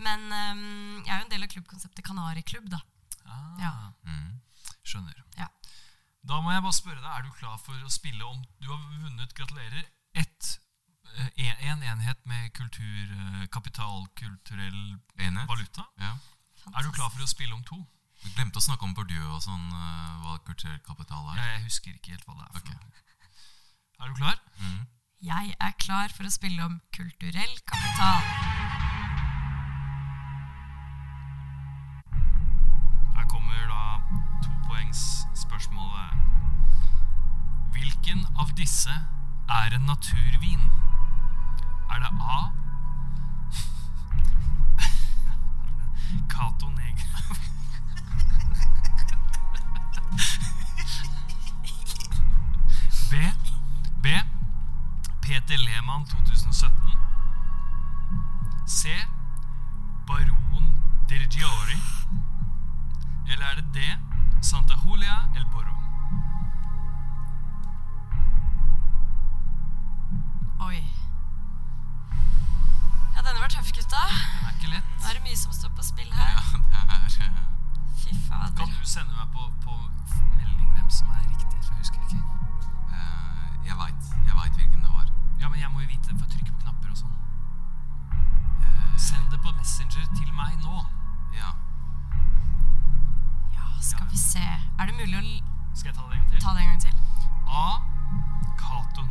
Men um, jeg er jo en del av klubbkonseptet Kanariklubb, da. Ah, Ja. Mm. Skjønner. Ja. Da må jeg bare spørre deg, er du klar for å spille om Du har vunnet, gratulerer, ett en, en enhet med kultur, eh, kapital, kulturell Enhet? valuta. Ja. Er du klar for å spille om to? Du glemte å snakke om Bourdieu og sånn, eh, hva kulturell kapital er. Jeg, jeg husker ikke helt hva det er. for Ok. noe. Er du klar? Mm. Jeg er klar for å spille om kulturell kapital. Her kommer da topoengsspørsmålet. Hvilken av disse er en naturvin? Er det A? <laughs> Cato Negra B? B? Peter Lehmann 2017 C? Baron Dergiori eller er det D? Santa Julia El Borro? Gutta. Det er ikke lett. Nå er det mye som står på spill her. Ja, det er Fy fader. Kan du sende meg på, på melding hvem som er riktig? For jeg husker ikke. Uh, Jeg veit. Jeg veit hvilken det var. Ja, men jeg må jo vite for å trykke på knapper og sånn. Uh, Send det på Messenger til meg nå. ja. Ja, skal vi se. Er det mulig å Skal jeg ta det en gang til? ta det en gang til? A. Cato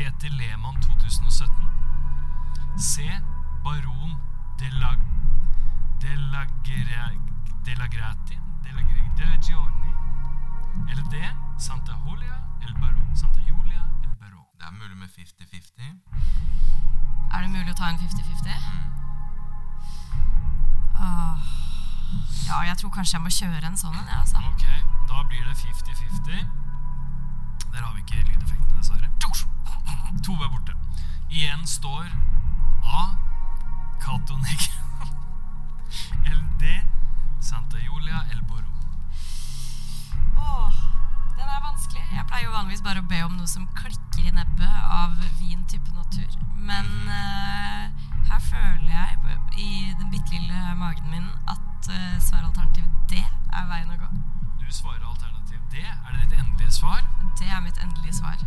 Peter Lehmann 2017. C. Baron de la De la, de la Grati De la, Gre- de la Giorni. Eller D. Santa Julia El Baron. Santa Julia El Baron. Det er mulig med 50-50. Er det mulig å ta en 50-50? Mm. Åh. Ja, jeg tror kanskje jeg må kjøre en sånn en, Ja, altså. Ok, da blir det 50-50. Der har vi ikke lydeffektene, dessverre. Tjoks! To er borte. Igjen står A. Cato Negro. LD. <laughs> Santa Julia El Borro. Åh, den er vanskelig. Jeg pleier jo vanligvis bare å be om noe som klikker i nebbet av vin type natur. Men eh, her føler jeg i den bitte lille magen min at uh, svaralternativ D er veien å gå. Du svarer alternativ D. Er det ditt endelige svar? Det er mitt endelige svar.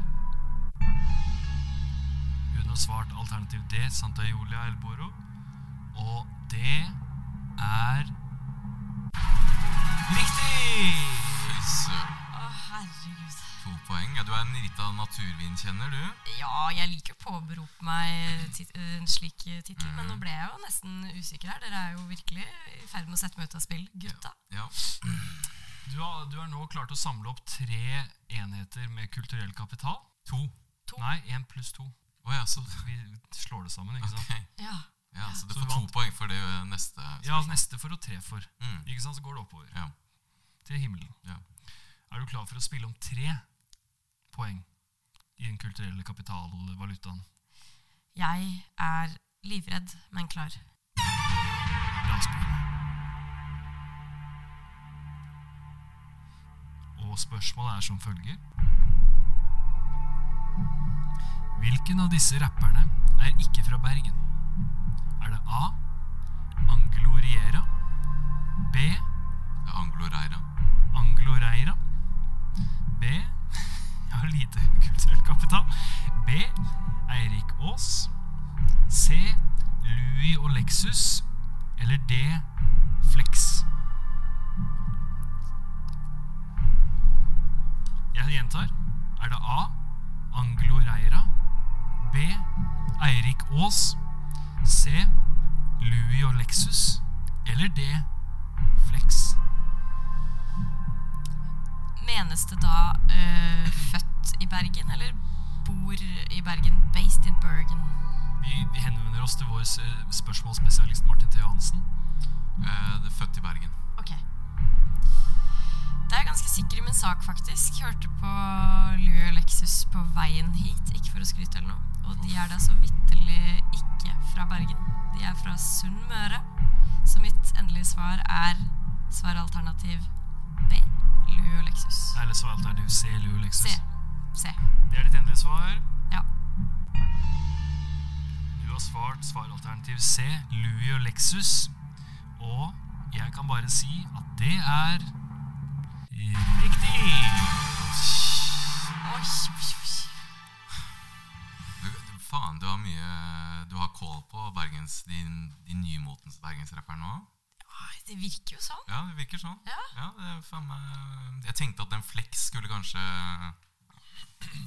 Har svart alternativ D. Santa Julia El Boro. Og det er riktig! Å, herregud. To poeng. Ja, du er en rita naturvinkjenner, du. Ja, jeg liker å påberope meg tit en slik tittel, men nå ble jeg jo nesten usikker her. Dere er jo virkelig i ferd med å sette meg ut av spill, gutta. Ja. Du har, du har nå klart å samle opp tre enheter med kulturell kapital. To. To. Nei, én pluss to. Å ja, så <laughs> Vi slår det sammen, ikke sant? Okay. Ja. Ja, så du Så får du to poeng for det ø, neste Ja, neste for og tre for. Mm. Ikke sant, så går det oppover. Ja. Til himmelen. Ja. Er du klar for å spille om tre poeng i den kulturelle kapitalvalutaen? Jeg er livredd, men klar. Bra oss. Og spørsmålet er som følger. Hvilken av disse rapperne er ikke fra Bergen? Er det A. Angloriera B. Angloreira. Angloreira B. <laughs> Jeg har lite kulturell kapital. B. Eirik Aas. C. Louis og Lexus. Eller D. Flex. Jeg gjentar. Er det A. Angloreira. B. Eirik Aas. C. Louis og Lexus. Eller D. Flex. Menes det da øh, født i Bergen, eller bor i Bergen? Based in Bergen. Vi, vi henvender oss til vår spørsmålsspesialist Martin T. Johansen. Uh, det født i Bergen. Ok. Det er jeg ganske sikker i min sak, faktisk. Hørte på Louis og Lexus på veien hit, ikke for å skryte eller noe. Og de er da så vitterlig ikke fra Bergen. De er fra Sunnmøre. Så mitt endelige svar er svaralternativ B. lue og Lexus. Eller svaralternativ C, C, og Lexus. C. C. Det er ditt endelige svar. Ja. Du har svart svaralternativ C, lue og Lexus. Og jeg kan bare si at det er riktig. Oi, oi, oi. Faen, du har mye Du har kål på Bergens, de, de nymotens bergensrapperne nå? Det virker jo sånn. Ja, det virker sånn. Ja. det er faen meg Jeg tenkte at en flex skulle kanskje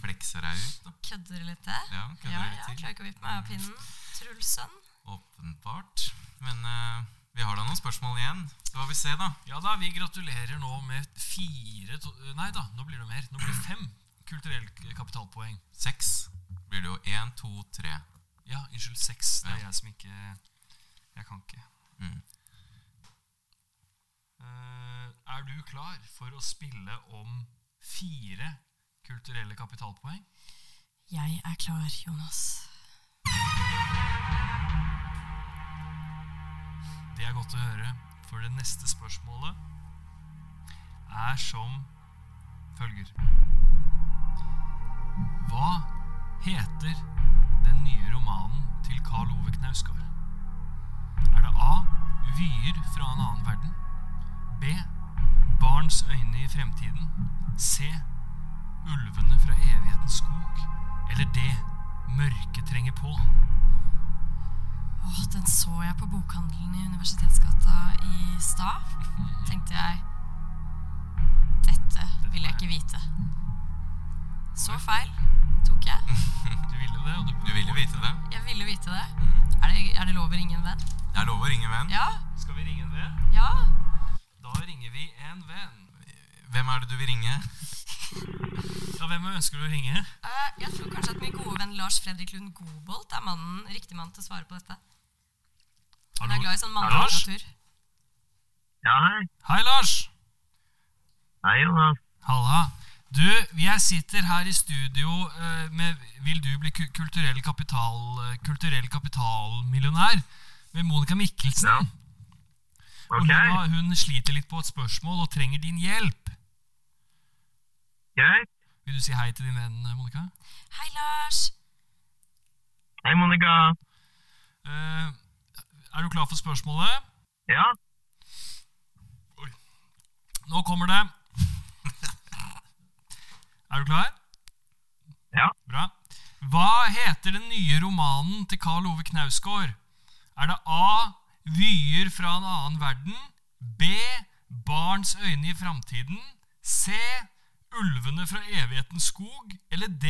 flekse deg ut. da Kødder du litt der? Ja, kødder ja, litt ja, til. Klarer ikke å vippe meg av pinnen. Trulsønn. Åpenbart. Men uh, vi har da noen spørsmål igjen. Så får vi se, da. Ja da, vi gratulerer nå med fire to Nei da, nå blir det mer. Nå blir det fem kulturelle kapitalpoeng. Seks blir det jo. Én, to, tre. Ja, unnskyld, seks. Det er Ja. jeg som ikke Jeg kan ikke. Mm. Uh, er du klar for å spille om fire kulturelle kapitalpoeng? Jeg er klar, Jonas. Det er godt å høre, for det neste spørsmålet er som følger. Hva heter den nye romanen til Karl Ove Knausgård? Er det A. Vyer fra en annen verden? B. Barns øyne i fremtiden? C. Ulvene fra evighetens skog? Eller D. Mørket trenger på? Åh, den så jeg på bokhandelen i Universitetsgata i stad. Tenkte jeg Dette vil jeg ikke vite. Så feil tok jeg. <laughs> Du ville det, og du Du ville vite det. Jeg ville vite det. Er det, er det lov å ringe en venn? Det er lov å ringe en venn. Ja. Skal vi ringe en venn? Ja. Da ringer vi en venn. Hvem er det du vil ringe? Ja, Hvem ønsker du å ringe? Uh, jeg tror kanskje at min gode venn Lars Fredrik Lund Gobolt er mannen, riktig mann til å svare på dette. Han er glad i sånn mannelitteratur. Ja, hei. Hei, Lars! Hei, Jonas. Halla. Du, jeg sitter her i studio eh, med Vil du bli kulturell, kapital, eh, kulturell kapitalmillionær? Med Monica Mikkelsen. Ja. Og hun, har, hun sliter litt på et spørsmål og trenger din hjelp. greit. Vil du si hei til din venn, Monica? Hei, Lars. Hei, Monica. Uh, er du klar for spørsmålet? Ja, Nå kommer det. Er du klar? ja. Bra. Hva heter den nye romanen til Karl Ove Knausgård? Er det A. Vyer fra en annen verden? B. Barns øyne i framtiden? C. Ulvene fra evighetens skog? Eller D.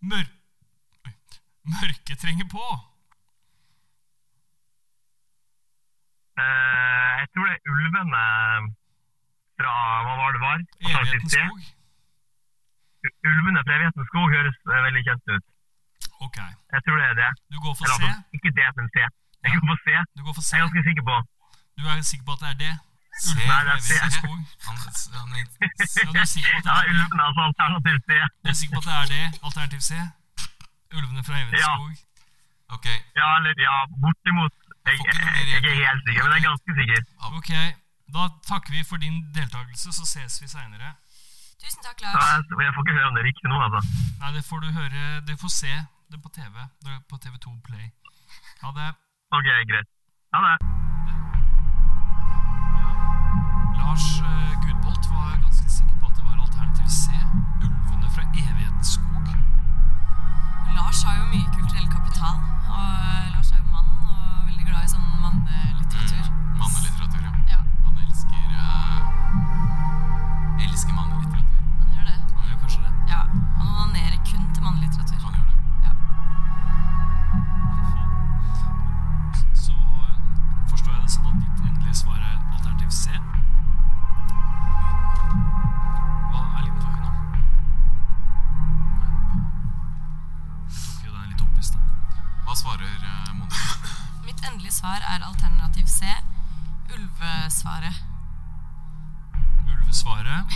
Mør. Mørket trenger på? Uh, jeg tror det er ulvene fra hva var det var? Evighetens skog? Ulvene fra Evighetens skog høres eh, veldig kjent ut. Ok. Jeg tror det er det. Du går for Eller C? altså, ikke det, men C. Jeg går for C. Du går for C? Jeg er ganske sikker på. Du er sikker på at det er det? C. Nei, fra det er C. skog? Han, <laughs> han, Ja, du er sikker på at det er ulvene, altså alternativ C. Du er sikker på at det er det? Alternativ C? Ulvene fra evighetens Ja. skog? ok, Ja, eller ja, bortimot. Jeg, jeg, jeg, jeg er helt sikker, men jeg er ganske sikker. Ok, da takker vi for din deltakelse, så ses vi seinere. Tusen takk, Lars. jeg, jeg får ikke høre om det er riktig nå, altså. Nei, det får du høre Du får se det på TV. Det på TV2 Play. Ha det. Ok, greit. Ha det. Lars eh, Gudbolt var ganske sikker på at det var alternativ C. Ulvene fra evighetens skog. Lars har jo mye kulturell kapital. Og svar er alternativ C. Ulvesvaret. Ulvesvaret.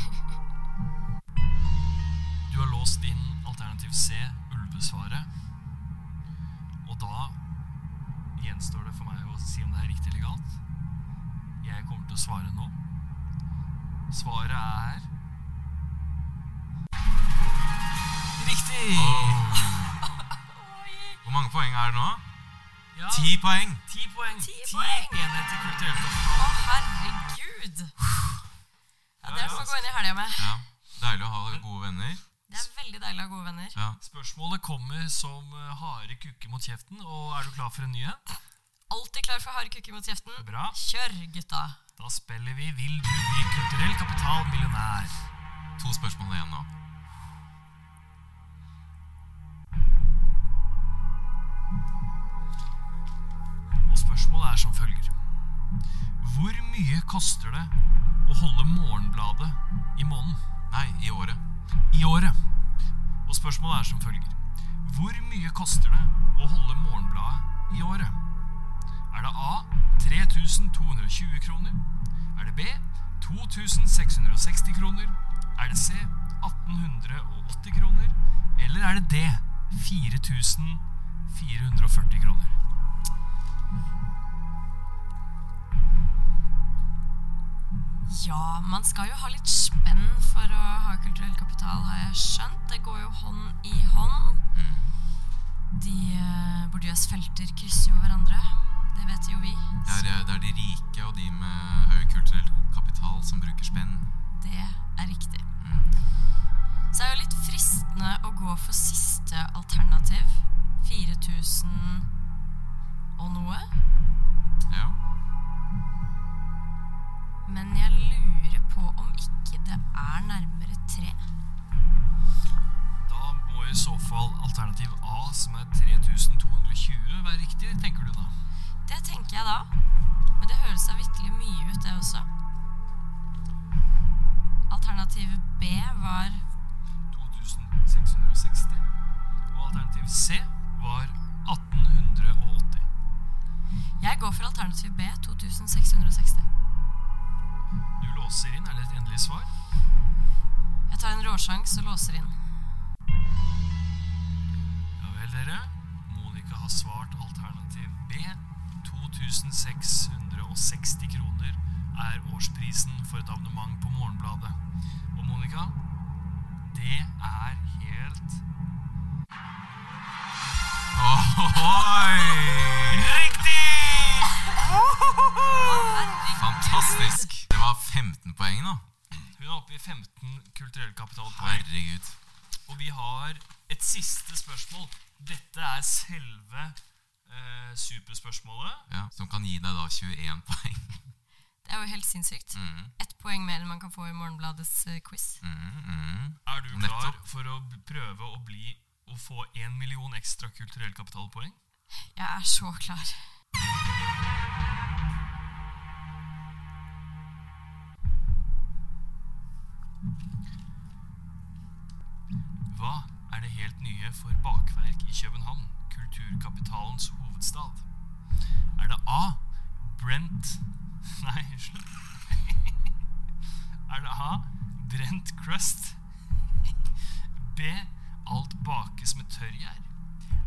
Du har låst inn alternativ C, ulvesvaret. Og da gjenstår det for meg å si om det er riktig eller galt. Jeg kommer til å svare nå. Svaret er Riktig! Hvor mange poeng er det nå? Ja, Ti poeng! ti poeng. Ti enheter kulturell Å, kapital. herregud! Ja, det får gå inn i helga med. Ja, Deilig å ha gode venner. Det er veldig deilig å ha gode venner. Ja. Spørsmålet kommer som eh, harde kukker mot kjeften. Og er du klar for en ny en? Alltid klar for harde kukker mot kjeften. Bra. Kjør, gutta. Da spiller vi Vil du bli kulturell kapital millionær? To spørsmål igjen nå. Er som følger. Hvor mye koster det å holde Morgenbladet i måneden? Nei, i året. I året. Og spørsmålet er som følger. Hvor mye koster det å holde Morgenbladet i året? Er det A 3220 kroner? Er det B 2660 kroner? Er det C 1880 kroner? Eller er det D 4440 kroner? Ja, man skal jo ha litt spenn for å ha kulturell kapital, har jeg skjønt. Det går jo hånd i hånd. De uh, Bourdieu's felter krysser jo hverandre. Det vet jo vi. Det er, eh, det er de rike og de med høy kulturell kapital som bruker spenn. Det er riktig. Så er det jo litt fristende å gå for siste alternativ. 4000 og noe. Men jeg lurer på om ikke det er nærmere tre. Da må i så fall alternativ A, som er 3220, være riktig, tenker du da? Det tenker jeg da. Men det høres da vitterlig mye ut, det også. Alternativ B var 2660. Og alternativ C var 1880. Jeg går for alternativ B 2660. Låser inn, er det et endelig svar? Jeg tar en råsjanse og låser inn. Ja vel, dere. Monica har svart alternativ B. 2660 kroner er årsprisen for et abonnement på Morgenbladet. Og Monica, det er helt Ohoi! riktig! Fantastisk. Det var 15 poeng nå. Hun er oppe i 15 kulturell kapitalpoeng. Herregud. Og vi har et siste spørsmål. Dette er selve eh, superspørsmålet. Ja, som kan gi deg da 21 poeng. Det er jo helt sinnssykt. Mm, Ett poeng mer enn man kan få i Morgenbladets eh, quiz. mm, mm. Er du klar Nettopp. for å prøve å bli å få én million ekstra kulturell kapitalpoeng? Jeg er så klar. I København, kulturkapitalens hovedstad? Er det A. Brent <laughs> Nei, unnskyld. <laughs> Er det A. Brent crust? <laughs> B. Alt bakes med tørrgjær?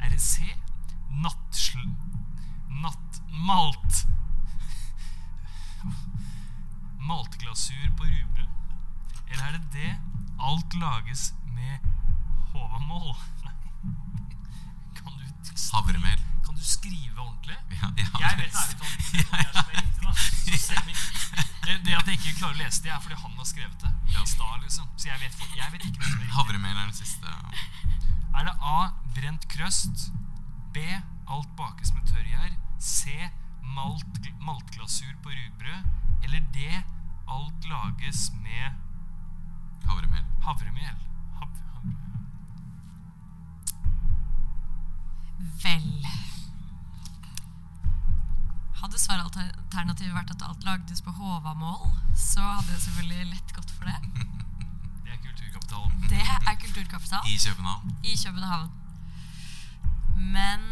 Er det C. Nattsl... Nattmalt Maltglasur på rugbrød? Eller er det D. Alt lages med håvamål? Havremel. kan du skrive ordentlig? Ja, ja, Jeg vet ærlig talt det <laughs> det, det at jeg ikke klarer å lese det, er fordi han har skrevet det i stad. liksom Så jeg vet, jeg vet ikke hvem som er. Havremel er den siste. Er det A. Brent krøst? B. Alt bakes med tørrgjær? C. Malt, maltglasur på rugbrød? Eller D. Alt lages med Havremel. havremel? Vel Hadde svaralternativet vært at alt lagdes på Håvamål, så hadde jeg selvfølgelig lett gått for det. det er kulturkapital. Det er kulturkapital I København. i København. Men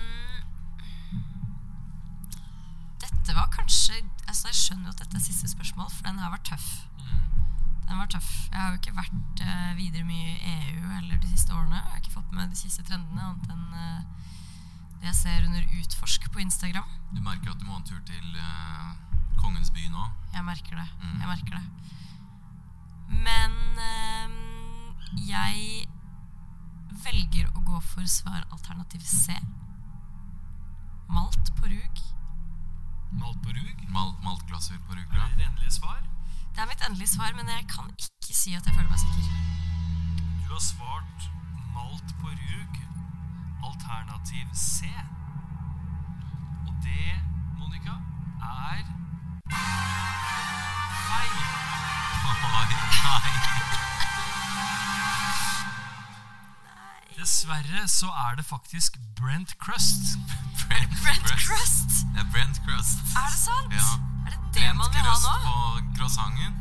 Dette var kanskje altså Jeg skjønner jo at dette er siste spørsmål, for den her var tøff. Den var tøff. Jeg har jo ikke vært uh, videre mye i EU heller de siste årene. Jeg har ikke fått med de siste trendene, annet enn det jeg ser under Utforsk på Instagram. Du merker at du må en tur til uh, Kongens by nå. Jeg merker det. Mm. Jeg merker det. Men uh, jeg velger å gå for svar alternativ C. Malt på rug. Malt på rug? Mal, maltglasur på Er det ditt endelige svar? Det er mitt endelige svar, men jeg kan ikke si at jeg føler meg sikker. Du har svart malt på rug, alternativ C. Og det, Monica, er feil. Dessverre så er det faktisk Brent Crust. Brent, Brent crust! Det er Brent crust. Er det sant? Ja. Er det det man vil ha nå? Brent crust på croissanten.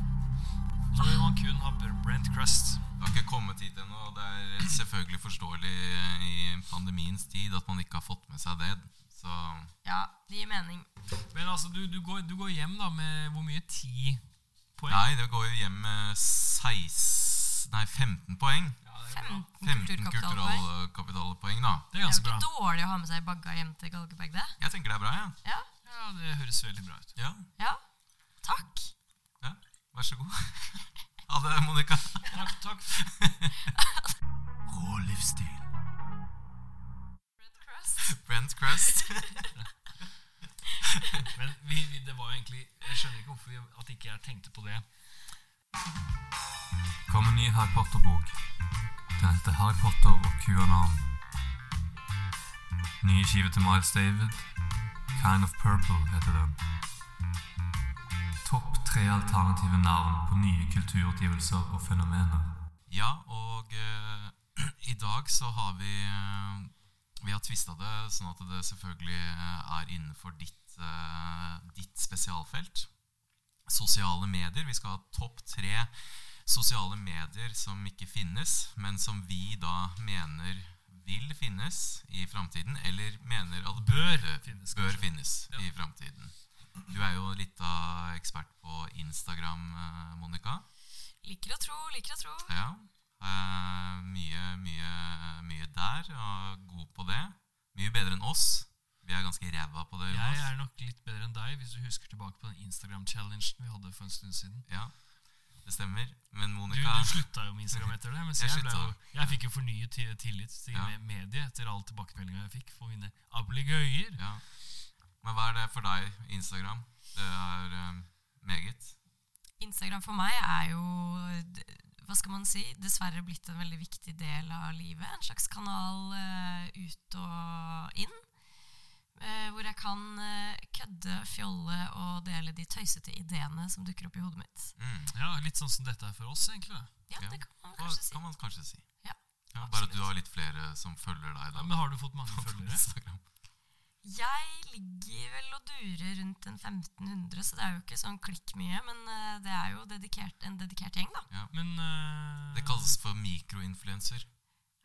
Da vil man kun ha Brent Crust. Det har ikke kommet hit ennå, og det er selvfølgelig forståelig i pandemiens tid at man ikke har fått med seg det. Så Ja, det gir mening. Men altså, du, du, går, du går hjem da med hvor mye? 10 poeng? Nei, det går jo hjem med 16 Nei, 15 poeng. Ja, det er 15 15 kulturkapitalpoeng. da. Det er Det er jo ikke bra. dårlig å ha med seg bagga hjem til Galgeberg, det. Jeg tenker det er bra, jeg. Ja. Ja, det høres veldig bra ut. Ja. ja. Takk. ja. Vær så god. <laughs> Ha det, Monica. Takk, takk. <laughs> Rå livsstil. Brent crust. Brent crust. Men vi, vi, det var jo egentlig Jeg skjønner ikke hvorfor vi, at ikke jeg tenkte på det. Kom en ny Harry Potter-bok. Den heter Harry Potter og QAnon. Nye skive til Miles David. Kind of Purple heter den. Topp tre alternative navn på nye kulturutgivelser og fenomener. Ja, og eh, <clears throat> i dag så har vi eh, Vi har tvista det sånn at det selvfølgelig eh, er innenfor ditt, eh, ditt spesialfelt. Sosiale medier. Vi skal ha topp tre sosiale medier som ikke finnes, men som vi da mener vil finnes i framtiden, eller mener at Bør finnes, bør finnes Ja. i framtiden. Du er jo litt av ekspert på Instagram, eh, Monica. Liker å tro, liker å tro. Ja. Uh, mye, mye, mye der, og god på det. Mye bedre enn oss. Vi er ganske ræva på det. Jeg er nok litt bedre enn deg, hvis du husker tilbake på den Instagram-challengen vi hadde for en stund siden. Ja, det stemmer. Men Du, Monica du slutta jo med Instagram etter det, mens <laughs> Jeg jeg, jo, jeg fikk jo fornyet tillit til Ja. mediet etter all tilbakemeldinga jeg fikk for mine ablegøyer. ja. Men hva er det for deg, Instagram? Det er um, meget. Instagram for meg er jo hva skal man si, dessverre blitt en veldig viktig del av livet. En slags kanal uh, ut og inn. Uh, hvor jeg kan uh, kødde, fjolle og dele de tøysete ideene som dukker opp i hodet mitt. Mm. Ja, Litt sånn som dette er for oss, egentlig. Ja, Ja, det kan man Hva kanskje si. kan man kanskje si. Ja, Ja, bare at du har litt flere som følger deg. Ja, da men har du fått mange <laughs> følgere? Jeg ligger vel og durer rundt en 1500, så det er jo ikke sånn klikk mye. Men eh, det er jo dedikert, en dedikert gjeng, da. Ja, Men uh, Det kalles for mikroinfluenser.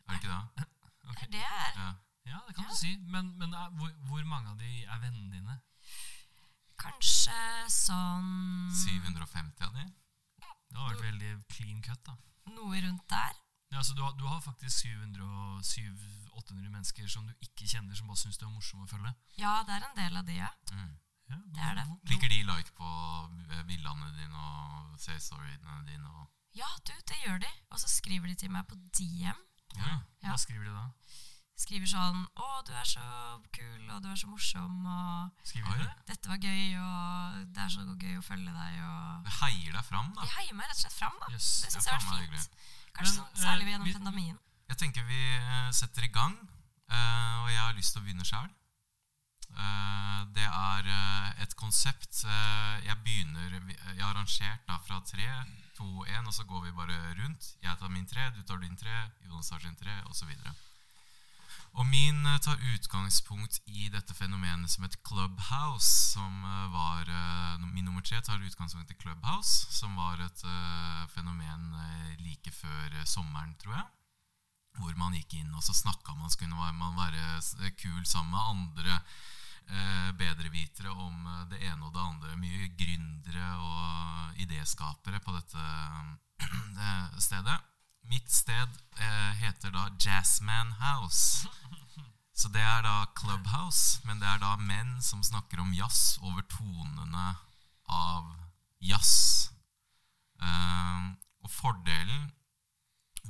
Er det ikke det? <laughs> Det er det er. Ja. Ja, det kan Ja. du si. Men, men er, hvor, hvor mange av de er vennene dine? Kanskje sånn 750 av de? Det har vært veldig clean cut, da. noe rundt der. Ja, Så du, har, du har faktisk 700-800 mennesker som du ikke kjenner, som bare syns du er morsom å følge. Ja, det er en del av de, ja. Mm. Ja, Det er det. Klikker de like på eh, bildene dine og ser storyene dine? Og... Ja, du, det gjør de. Og så skriver de til meg på DM. Ja. Ja. Hva skriver de da? Skriver sånn 'Å, du er så kul, og du er så morsom', og Skriver de det? 'Dette var gøy', og 'det er så gøy å følge deg', og Det heier deg fram, da. De heier meg rett og slett fram, da. Yes, det syns jeg har vært fint. Kanskje Men, sånn, særlig eh, gjennom vi- pandemien. Jeg tenker vi eh, setter i gang, eh, og jeg har lyst til å begynne sjøl. Det er eh, et konsept eh, Jeg begynner Jeg har arrangert da fra tre, to, én, og så går vi bare rundt. Jeg tar min tre, du tar din tre, Jonas tar sin tre, osv. Og min eh, tar utgangspunkt i dette fenomenet som et clubhouse, som eh, var eh, Min nummer tre tar utgangspunkt i Clubhouse, som var et eh, fenomen eh, like før eh, sommeren, tror jeg hvor man gikk inn og så snakka man, så kunne man være kul sammen med andre eh, bedrevitere om eh, det ene og det andre. Mye gründere og idéskapere på dette <clears throat> eh, stedet. Mitt sted eh, heter da Jazzman House. Så det er da Clubhouse, men det er da menn som snakker om jazz over tonene av jazz. Eh, og fordelen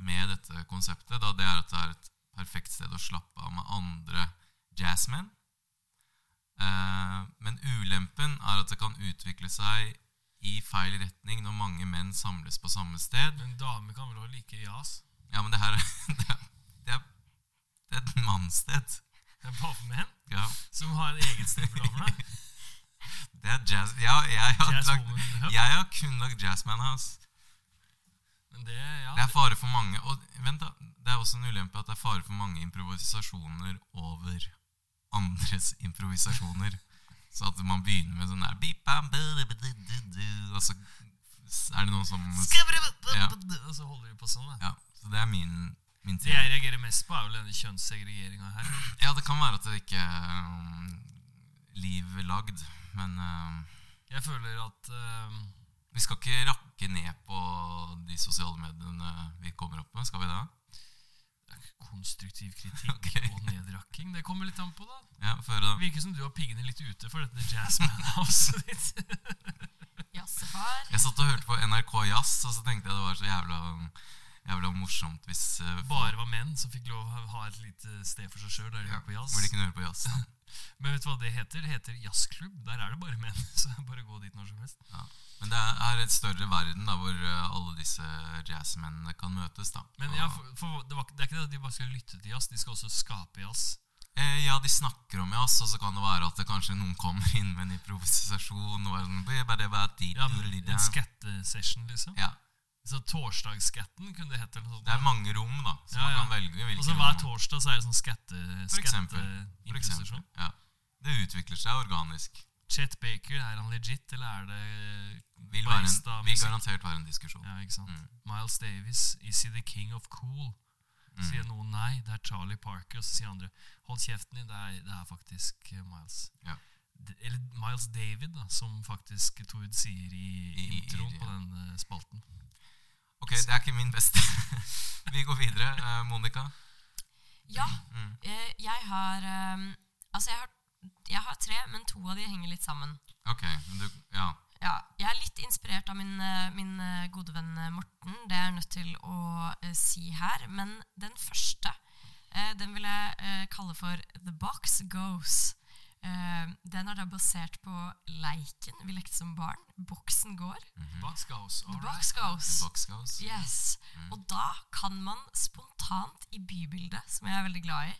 med dette konseptet da, det er at det er et perfekt sted å slappe av med andre jazzmenn. Eh, men ulempen er at det kan utvikle seg i feil retning når mange menn samles på samme sted. Men dame kan vel også like jazz? Ja, men det her <laughs> det er, det er, det er et mannssted. Det er bare for menn Ja, som har et eget sted for damene. <laughs> det er jazz Ja, jeg har, Jazz lagt, jeg har kun lagd Jazzman House. Men det, ja. Det er fare for mange Og vent da, det er også en ulempe at det er fare for mange improvisasjoner over andres improvisasjoner. Så at man begynner med sånn der Og så er det noen som Ja. Og så holder de på sånn. Da. Ja, så det er min, min Det jeg reagerer mest på, er vel denne kjønnssegregeringa her. Ja, det kan være at det ikke er um, liv lagd, men um, Jeg føler at um, vi skal ikke rakke ned på de sosiale mediene vi kommer opp med, skal vi det? konstruktiv kritikk <laughs> okay. og nedrakking, det kommer litt an på, da. Ja, før da. Det virker som du har piggene litt ute for dette jazzman-houset ditt. <laughs> <laughs> Jazzefar. Jeg satt og hørte på NRK Jazz, og så tenkte jeg det var så jævla, jævla morsomt hvis uh, Bare var menn som fikk lov å ha- et lite sted for seg sjøl der de ja, hørte på jazz. Hvor de kunne høre på jazz. Men vet du hva det heter? Det heter jazzklubb. Der er det bare menn. Så bare gå dit når som helst. Ja. Men det er et større verden da, hvor uh, alle disse jazzmennene kan møtes. da. Men ja, for, for det, var, det er ikke det at de bare skal lytte til jazz, de skal også skape jazz. Eh, ja, de snakker om jazz, og så kan det være at det kanskje noen kommer inn med en improvisasjon. Og sånn, «Bæ, bæ, bæ, di, Ja, men En da». skattesession, liksom. ja, Så Torsdagsskatten kunne det sånt. Det er mange rom, da, så Ja, man ja. kan velge Og så hver torsdag så er det sånn skatte. Skatteimprovisasjon. Ja. Det utvikler seg organisk. Chet Baker, er han legit, eller er det Vil, være en, vil garantert være en diskusjon. Ja, ikke sant? Mm. Miles Davis, is he the king of cool? Mm. Sier noen nei, det er Charlie Parker. Og så sier andre hold kjeften din, det er, det er faktisk eh, Miles. Ja. Eller Miles David, da, som faktisk Tord sier i, i I- i- ja. på den eh, spalten. Ok, det er ikke min beste. <laughs> Vi går videre. Eh, Monica? Ja, Mm. eh, jeg har um, Altså, jeg har, jeg har tre, men to av de henger litt sammen. Ok, men du Ja. Ja, jeg er litt inspirert av min, eh, min eh, gode venn eh, Morten. Det er jeg nødt til å uh, si her. Men den første, uh, den vil jeg uh, kalle for The Box Goes. Den er da basert på leiken vi lekte som barn. Boksen går. Box goes. The Box right. Goes. The box goes. Yes. Og da kan man spontant i bybildet, som jeg er veldig glad i,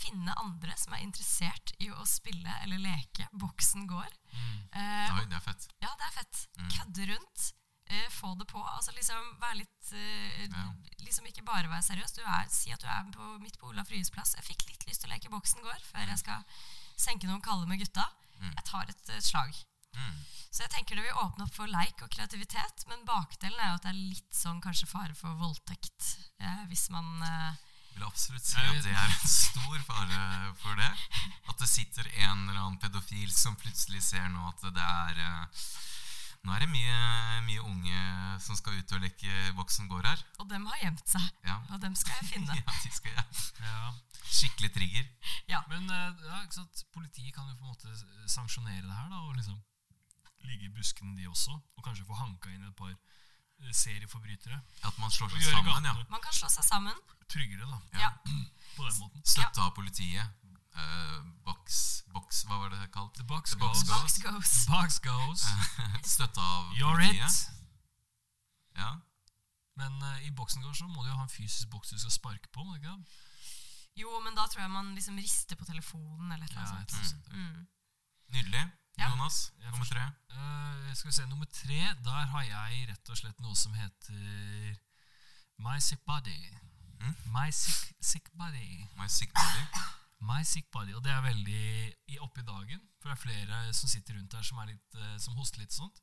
finne andre som er interessert i å spille eller leke Boksen går. Eh, Oi, det er fett. ja, det er fett. Kødde rundt. eh, få det på. Altså liksom være litt eh, Ja. Liksom ikke bare være seriøs. Du er, si at du er på, midt på Olaf Ryes plass. Jeg fikk litt lyst til å leke Boksen går før jeg skal senke noen kalde med gutta. Jeg tar et et slag. Mm. Så jeg tenker det vil åpne opp for leik og kreativitet, men bakdelen er jo at det er litt sånn kanskje fare for voldtekt. Eh, hvis man eh, vil absolutt si at det er en stor fare for det. At det sitter en eller annen pedofil som plutselig ser nå at det er eh, Nå er det mye, mye unge som skal ut og leke voksen går her. Og dem har gjemt seg. Ja. Og dem skal jeg finne. <laughs> ja, de skal jeg. Ja. Skikkelig trigger. Ja. Men eh, ja, ikke sant? politiet kan jo på en måte sanksjonere det her, da, og liksom ligge i buskene, de også. Og kanskje få hanka inn et par serieforbrytere. At man slår seg sammen, sammen. ja. Man kan slå seg sammen. tryggere, da. Ja. På den måten. Støtte av politiet. Uh, boks, box Hva var det kalt? The box The box goes. Goes. The box goes. <laughs> Støtte av You're politiet. it. Ja. Men uh, i boksen går så må du jo ha en fysisk boks du skal sparke på. ikke? Jo, men da tror jeg man liksom rister på telefonen eller et eller Ja, annet sånt. Mm. Nydelig. Ja. Jonas, nummer tre. Uh, skal vi se, Nummer tre, der har jeg rett og slett noe som heter My Sick Body. Mm? My sick, sick Body. My sick body. My Sick Body. Og det er veldig i oppe i dagen, for det er flere som sitter rundt her som, er litt, uh, som hoster litt sånt.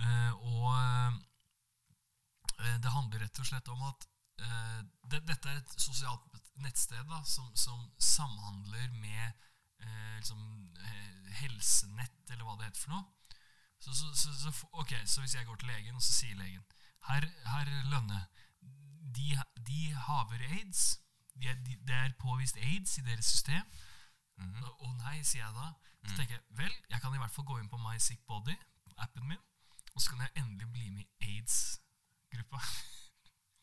Uh, og det handler rett og slett om at det, dette er et sosialt nettsted da, som, som samhandler med liksom, helsenett, eller hva det heter for noe. Så, så, så, så, ok, så hvis jeg går til legen, og så sier legen Herr, her Lønne, de, de haver aids. De er, de, det er påvist aids i deres system. Å nei, sier jeg da. Så tenker jeg, vel, jeg kan i hvert fall gå inn på My Sick Body, appen min, og så kan jeg endelig bli med i aids-gruppa. <laughs>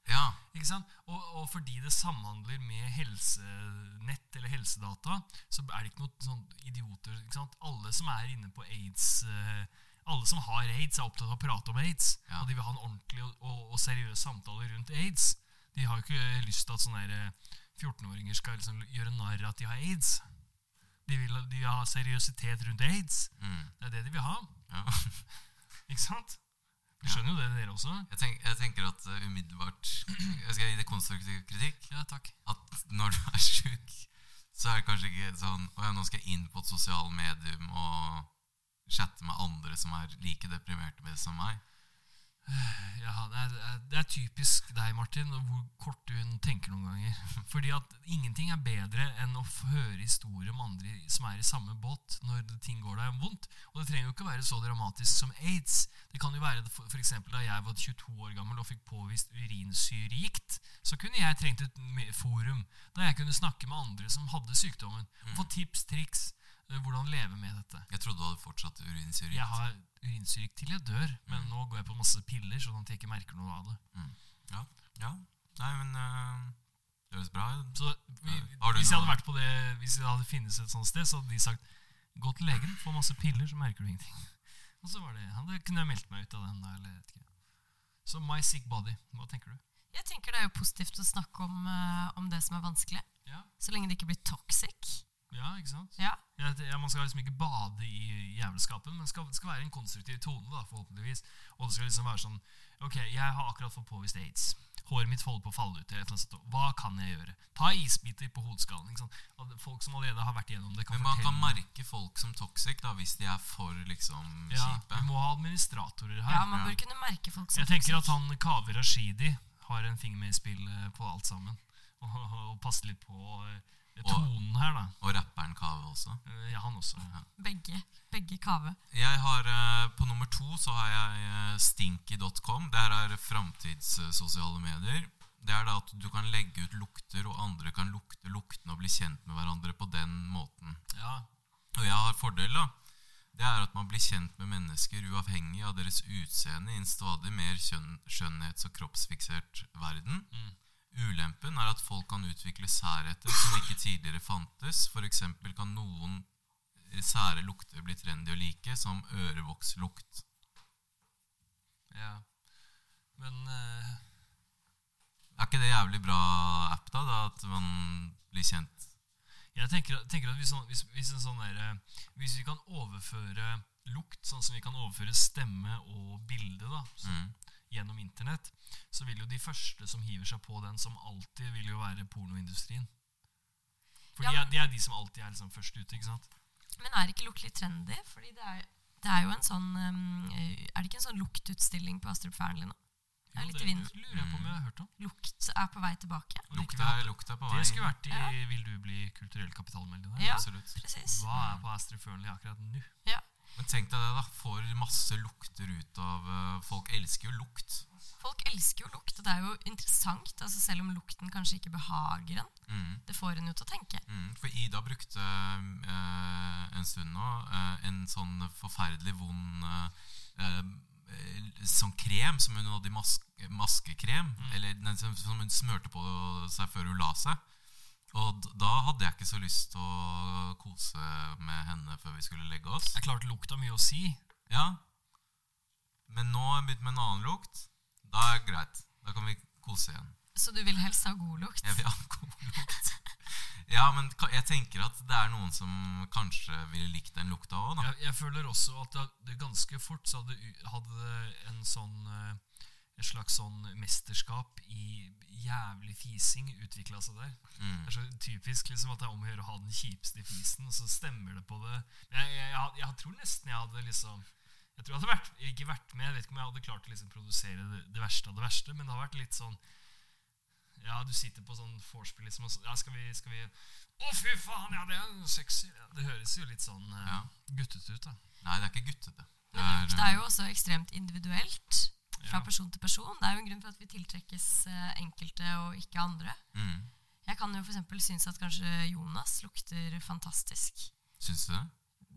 Ja. Ikke sant? Og, og fordi det samhandler med helsenett eller helsedata, så er det ikke noe sånn idioter. Ikke sant? Alle som er inne på aids eh, Alle som har aids, er opptatt av å prate om aids. Ja. Og de vil ha en ordentlig og, og, og seriøs samtale rundt aids. De har jo ikke lyst til at sånne eh, 14-åringer skal liksom gjøre narr av at de har aids. De vil, de vil ha seriøsitet rundt aids. Mm. Det er det de vil ha. ja. <laughs> Ikke sant? Du skjønner jo det, dere også. Jeg, tenk, jeg tenker at uh, umiddelbart <clears throat> Jeg skal gi det konstruktiv kritikk. Ja, takk. At når du er <laughs> sjuk, så er det kanskje ikke sånn Å ja, nå skal jeg inn på et sosialt medium og chatte med andre som er like deprimerte med som meg. Ja, det er, det er- typisk deg, Martin, hvor kort du tenker noen ganger. <laughs> Fordi at ingenting er bedre enn å høre historier om andre som er i samme båt når ting går deg vondt. Og det trenger jo ikke være så dramatisk som aids. Det kan jo være eksempel da jeg var 22 år gammel og fikk påvist urinsyregikt, så kunne jeg trengt et forum der jeg kunne snakke med andre som hadde sykdommen. Og få tips, triks, eh, hvordan leve med dette. Jeg trodde du hadde fortsatt urinsyregikt. Jeg har urinsyregikt til jeg dør, men nå går jeg på masse piller, sånn at jeg ikke merker noe av det. Ja. ja. Nei, men uh, det høres bra ut. Så vi, hvis jeg hadde vært på det Hvis det hadde finnes et sånt sted, så hadde de sagt Gå til legen, få masse piller, så merker du ingenting. <laughs> Og så var det Det kunne jeg meldt meg ut av den. da, Eller, vet ikke. Så My Sick Body, hva tenker du? Jeg tenker det er jo positivt å snakke om, uh, om det som er vanskelig. Ja, Så lenge det ikke blir toxic. Ja ikke sant? Ja. Jeg, man skal liksom ikke bade i jævelskapen, men det skal, skal være en konstruktiv tone, da, forhåpentligvis. Og det skal liksom være sånn Ok, jeg har akkurat fått påvist aids. Håret mitt holder på å falle ut. Hva kan jeg gjøre? Ta isbiter på hodeskallen. ikke sant? Og det- Folk som allerede har vært igjennom det, kan Men man kan merke folk som toxic da, hvis de er for liksom Ja, kjipe. vi må ha administratorer her. ja, man Ja. bør kunne merke folk som Jeg tenker at han Kaveh Rashidi har en finger med i spillet på alt sammen. Og, <laughs> og, og passer litt på eh, tonen her, da. Og rapperen Kave også. Eh, Ja, han også. Begge. Begge kave. Jeg har, eh, På nummer to så har jeg eh, stinky.com. Det her er framtidssosiale medier. Det er da at du kan legge ut lukter, og andre kan lukte luktene og bli kjent med hverandre på den måten. Ja, Og jeg har fordel, da. Det er at man blir kjent med mennesker uavhengig av deres utseende i en stadig mer kjønn, skjønnhets- og kroppsfiksert verden. Mm. Ulempen er at folk kan utvikle særheter som ikke tidligere fantes. Eksempel kan noen sære lukter bli trendy å like, som ørevokslukt. ja. Men uh... Er ikke det jævlig bra app, da? da at man blir kjent? jeg tenker, tenker at hvis, sånn- hvis, hvis, en sånn der, eh, hvis vi kan overføre lukt, sånn som vi kan overføre stemme og bilde da, så, Mm. Gjennom internett, så vil jo de første som hiver seg på den, som alltid vil jo være pornoindustrien. For Ja, de, er, de er de som alltid er liksom først ute, ikke sant? Men er det ikke lukt litt trendy? Fordi det er, det er jo en sånn um, Er det ikke en sånn luktutstilling på Astrup Fearnley nå? Det er litt i vinden. lurer jeg på om jeg har hørt om. Lukt er på vei tilbake. Lukt er, lukt er på vei. Det skulle vært i Ja. Vil du bli kulturell kapitalmelder? Ja, Absolutt. presis. Hva er på Astrup Fearnley akkurat nå? Ja. Men tenk deg det, da. Får masse lukter ut av eh, Folk elsker jo lukt. Folk elsker jo lukt, og det er jo interessant, altså selv om lukten kanskje ikke behager en. Mm. Det får en jo til å tenke. Mm, for Ida brukte eh, en stund nå eh, en sånn forferdelig vond eh, eh, sånn krem som hun hadde i mas maskekrem. Eller den som, hun smørte på seg før hun la seg. Og da hadde jeg ikke så lyst til å kose med henne før vi skulle legge oss. Det er klart lukt mye å si. Ja. Men nå har jeg begynt med en annen lukt. Da er det greit. Da kan vi kose igjen. Så du vil helst ha god lukt? Jeg vil ha god lukt. Ja, men jeg tenker at det er noen som kanskje ville likt den lukta òg, da. Jeg, jeg føler også at det, det ganske fort så hadde, hadde en sånn eh, et slags sånn mesterskap i jævlig fising utvikla seg der. Mm. Det er så typisk liksom at det er om å gjøre å ha den kjipeste fisen, og så stemmer det på det. Jeg, jeg, jeg, jeg tror nesten jeg hadde liksom Jeg tror jeg hadde vært, ikke vært med, jeg vet ikke om jeg hadde klart å liksom produsere det, det verste av det verste, men det har vært litt sånn Ja, du sitter på sånn vorspiel liksom og så Ja, skal vi, skal vi Å, fy faen, ja, det er sexy. Ja, det høres jo litt sånn eh, Ja. guttete ut, da. Nei, det er ikke guttete. Det Men lukt er, er jo også ekstremt individuelt fra person til person. Det er jo en grunn for at vi tiltrekkes eh, enkelte og ikke andre. mm. Jeg kan jo f.eks. synes at kanskje Jonas lukter fantastisk. Syns du det?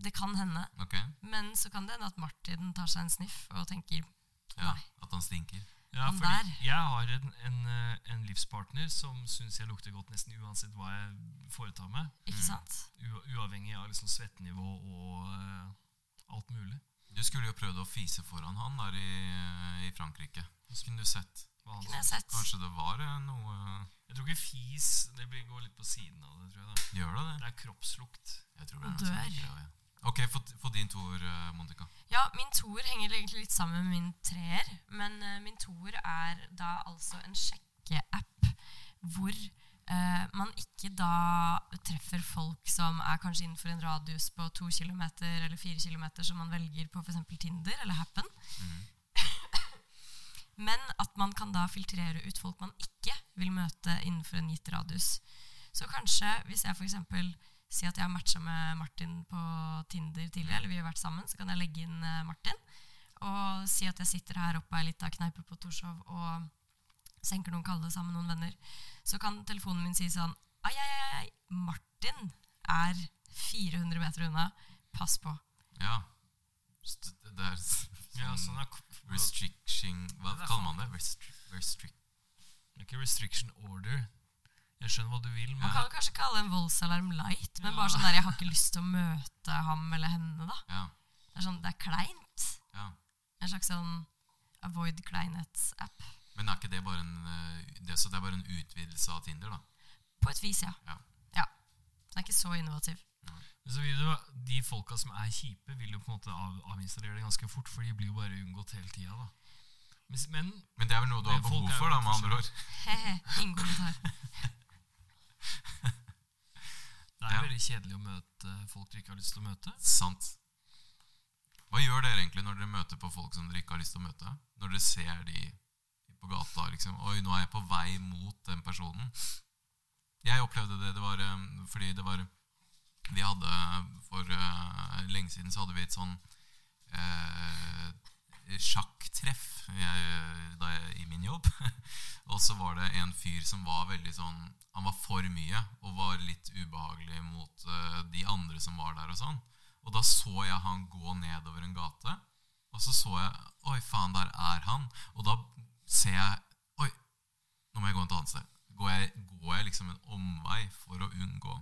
Det kan hende. Okay. Men så kan det hende at Martin tar seg en sniff og tenker Ja, Nei. At han stinker. Ja, Han fordi der. jeg har en, en, eh, en livspartner som syns jeg lukter godt nesten uansett hva jeg foretar meg. Ikke sant? U uavhengig av liksom svettenivå og uh, alt mulig. Du skulle jo prøvd å fise foran han der i, i Frankrike. Så kunne du sett. Hva han Kunne sett. Kanskje det var eh, noe Jeg tror ikke fis Det blir, går litt på siden av det, tror jeg. da Gjør det det? Det er kroppslukt. Jeg tror det er dør. Sånn, ja. Ok, få, få din toer, eh, Monica. Ja, min toer henger egentlig litt sammen med min treer. Men uh, min toer er da altså en sjekkeapp hvor eh, man ikke da treffer folk som er kanskje innenfor en radius på to kilometer eller fire kilometer, som man velger på f.eks. Tinder eller Happen. Men at man kan da filtrere ut folk man ikke vil møte innenfor en gitt radius. Så kanskje hvis jeg f.eks. sier at jeg har matcha med Martin på Tinder tidligere, eller vi har vært sammen, så kan jeg legge inn eh, Martin og si at jeg sitter her oppe i ei lita kneipe på Torshov og senker noen kalde sammen med noen venner. Så kan telefonen min si sånn Ai, ai, ai, Martin er 400 meter unna. Pass på. Ja. Det er Ja, sånn sånn er restriction Hva Det er kaller man det? Det er ikke restriction order. Jeg skjønner hva du vil, Man kan kanskje kalle en voldsalarm light, men Ja. bare sånn der jeg har ikke lyst til å møte ham eller henne, da. Ja. Det er sånn, det er kleint. ja. En slags sånn avoid kleinhets-app. Men er ikke det bare en eh, det, Så det er bare en utvidelse av Tinder, da? På et vis, ja. Ja. ja. Den er ikke så innovativ. så vil du, de folka som er kjipe, vil jo på en måte av, avinstallere det ganske fort, for de blir jo bare unngått hele tida. da. Men, men Men det er vel noe du har behov for, da, med andre ord? Ingen kommentar. <laughs> det er Ja. veldig kjedelig å møte folk du ikke har lyst til å møte. Sant. Hva gjør dere egentlig når dere møter på folk som dere ikke har lyst til å møte? Når dere ser de på gata liksom Oi, nå er jeg på vei mot den personen. Jeg opplevde det, det var eh, fordi det var Vi hadde For uh, lenge siden så hadde vi et sånn uh, sjakktreff jeg, i min jobb. <laughs> og så var det en fyr som var veldig sånn Han var for mye og var litt ubehagelig mot uh, de andre som var der og sånn. Og da så jeg han gå nedover en gate, og så så jeg Oi, faen, der er han. Og da ser jeg Oi, nå må jeg gå et annet sted. Går jeg, går jeg liksom en omvei for å unngå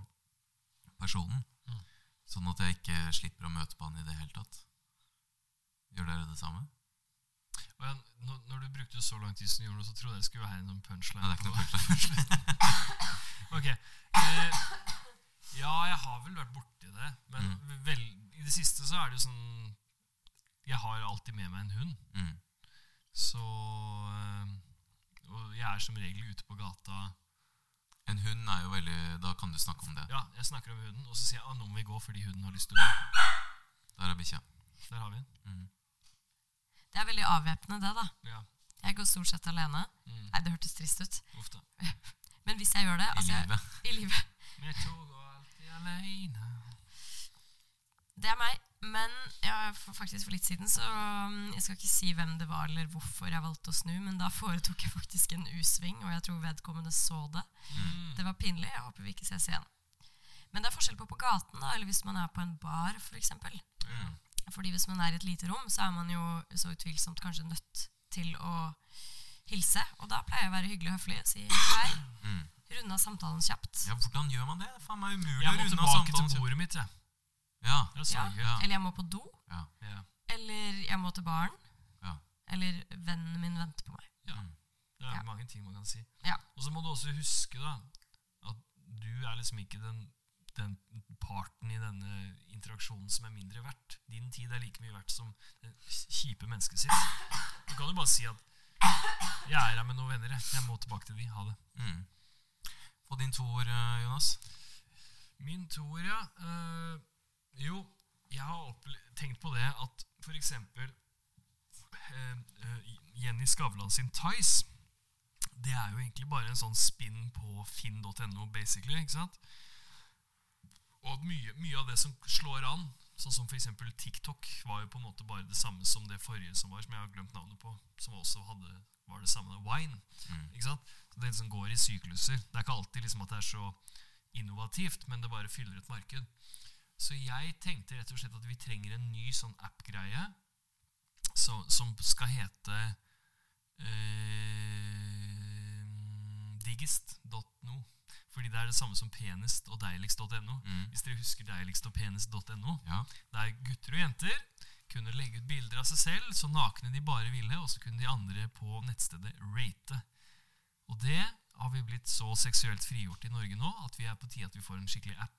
personen? Mm. Sånn at jeg ikke slipper å møte på han i det hele tatt. Gjør dere det samme? Jeg, når, når du brukte så lang tid som du gjorde, så trodde jeg det skulle være en sånn punchline. Nei, det er ikke noen punchline. <laughs> Ok. Eh, ja, jeg har vel vært borti det. Men Mm. vel, i det siste så er det jo sånn Jeg har alltid med meg en hund. Mm. Så eh, Og jeg er som regel ute på gata. En hund er jo veldig Da kan du snakke om det. Ja, jeg snakker om hunden, og så sier jeg ah, nå må vi gå fordi hunden har lyst til å gå. Der er bikkja. Der har vi den. Mm. Det er veldig avvæpnende, det, da. Ja. Jeg går stort sett alene. Mm. Nei, det hørtes trist ut. Uff da. <laughs> Men hvis jeg gjør det I altså, livet. I livet. Vi to tog går alltid alene. Det er meg. Men ja, for, faktisk for litt siden så um, Jeg skal ikke si hvem det var eller hvorfor jeg valgte å snu, men da foretok jeg faktisk en U-sving, og jeg tror vedkommende så det. Mm. Det var pinlig. Jeg håper vi ikke ses igjen. Men det er forskjell på på gaten, da, eller hvis man er på en bar, f.eks. For eksempel. Mm. Fordi hvis man er i et lite rom, så er man jo så utvilsomt kanskje nødt til å hilse. Og da pleier jeg å være hyggelig og høflig og si hei. Mm. Runde av samtalen kjapt. Ja, hvordan gjør man det? Det er faen meg umulig å runde av tilbake samtalen. til bordet mitt, jeg. Ja. Er. Eller jeg må på do. ja. Ja. Eller jeg må til baren. Ja. Eller vennen min venter på meg. Ja. Mm. Det er Ja. mange ting man kan si. Ja. Og så må du også huske da at du er liksom ikke den, den parten i denne interaksjonen som er mindre verdt. Din tid er like mye verdt som det kjipe mennesket sitt. Du kan jo bare si at 'Jeg er her med noen venner. Jeg, jeg må tilbake til de. Ha det'. Mm. Få din toer, eh, Jonas. Min toer, ja. Eh, jo, jeg har tenkt på det at eksempel eh, eh, Jenny Skavlan sin Tice det er jo egentlig bare en sånn spinn på finn.no, basically. ikke sant? Og mye, mye av det som slår an, sånn som f.eks. TikTok, var jo på en måte bare det samme som det forrige som var, som jeg har glemt navnet på, som også hadde, var det samme. Wine. ikke sant? Så Det som går i sykluser. Det er ikke alltid liksom at det er så innovativt, men det bare fyller et marked. Så jeg tenkte rett og slett at vi trenger en ny sånn app-greie som, som skal hete eh, digist.no. Fordi det er det samme som penest og deiligst.no. Mm. Hvis dere husker deiligst og penest.no. Ja. Der gutter og jenter kunne legge ut bilder av seg selv så nakne de bare ville, og så kunne de andre på nettstedet rate. Og det har vi blitt så seksuelt frigjort i Norge nå at vi er på tide at vi får en skikkelig app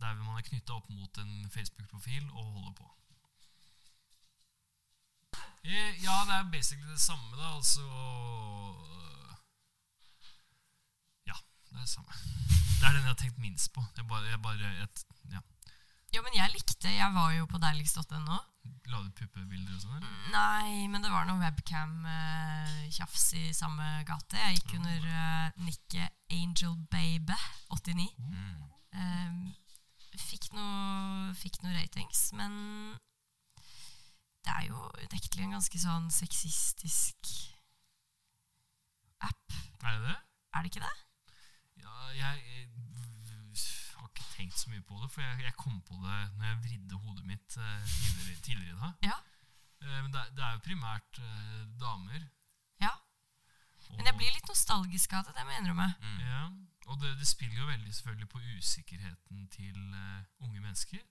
der man er knytta opp mot en Facebook-profil og holder på. Eh, Ja, det er basically det samme, da. Altså Ja, det er det samme. Det er den jeg har tenkt minst på. Jeg bare, jeg bare et, ja. ja. men jeg likte Jeg var jo på deiligst.no. La du puppebilder og sånn? eller? Nei, men det var noe webcam-tjafs i samme gate. Jeg gikk under uh, nikket Angel Baby 89. Eh, fikk noe fikk noe ratings, men det er jo unektelig en ganske sånn sexistisk app. Er det det? Er det ikke det? Ja, jeg, jeg har ikke tenkt så mye på det, for jeg, jeg kom på det når jeg vridde hodet mitt uh, tidligere, tidligere i dag. Ja. Uh, men det, er- det er jo primært uh, damer. ja. Og, Men jeg blir litt nostalgisk av det, det må jeg innrømme. ja, og det, det spiller jo veldig selvfølgelig på usikkerheten til uh, unge mennesker.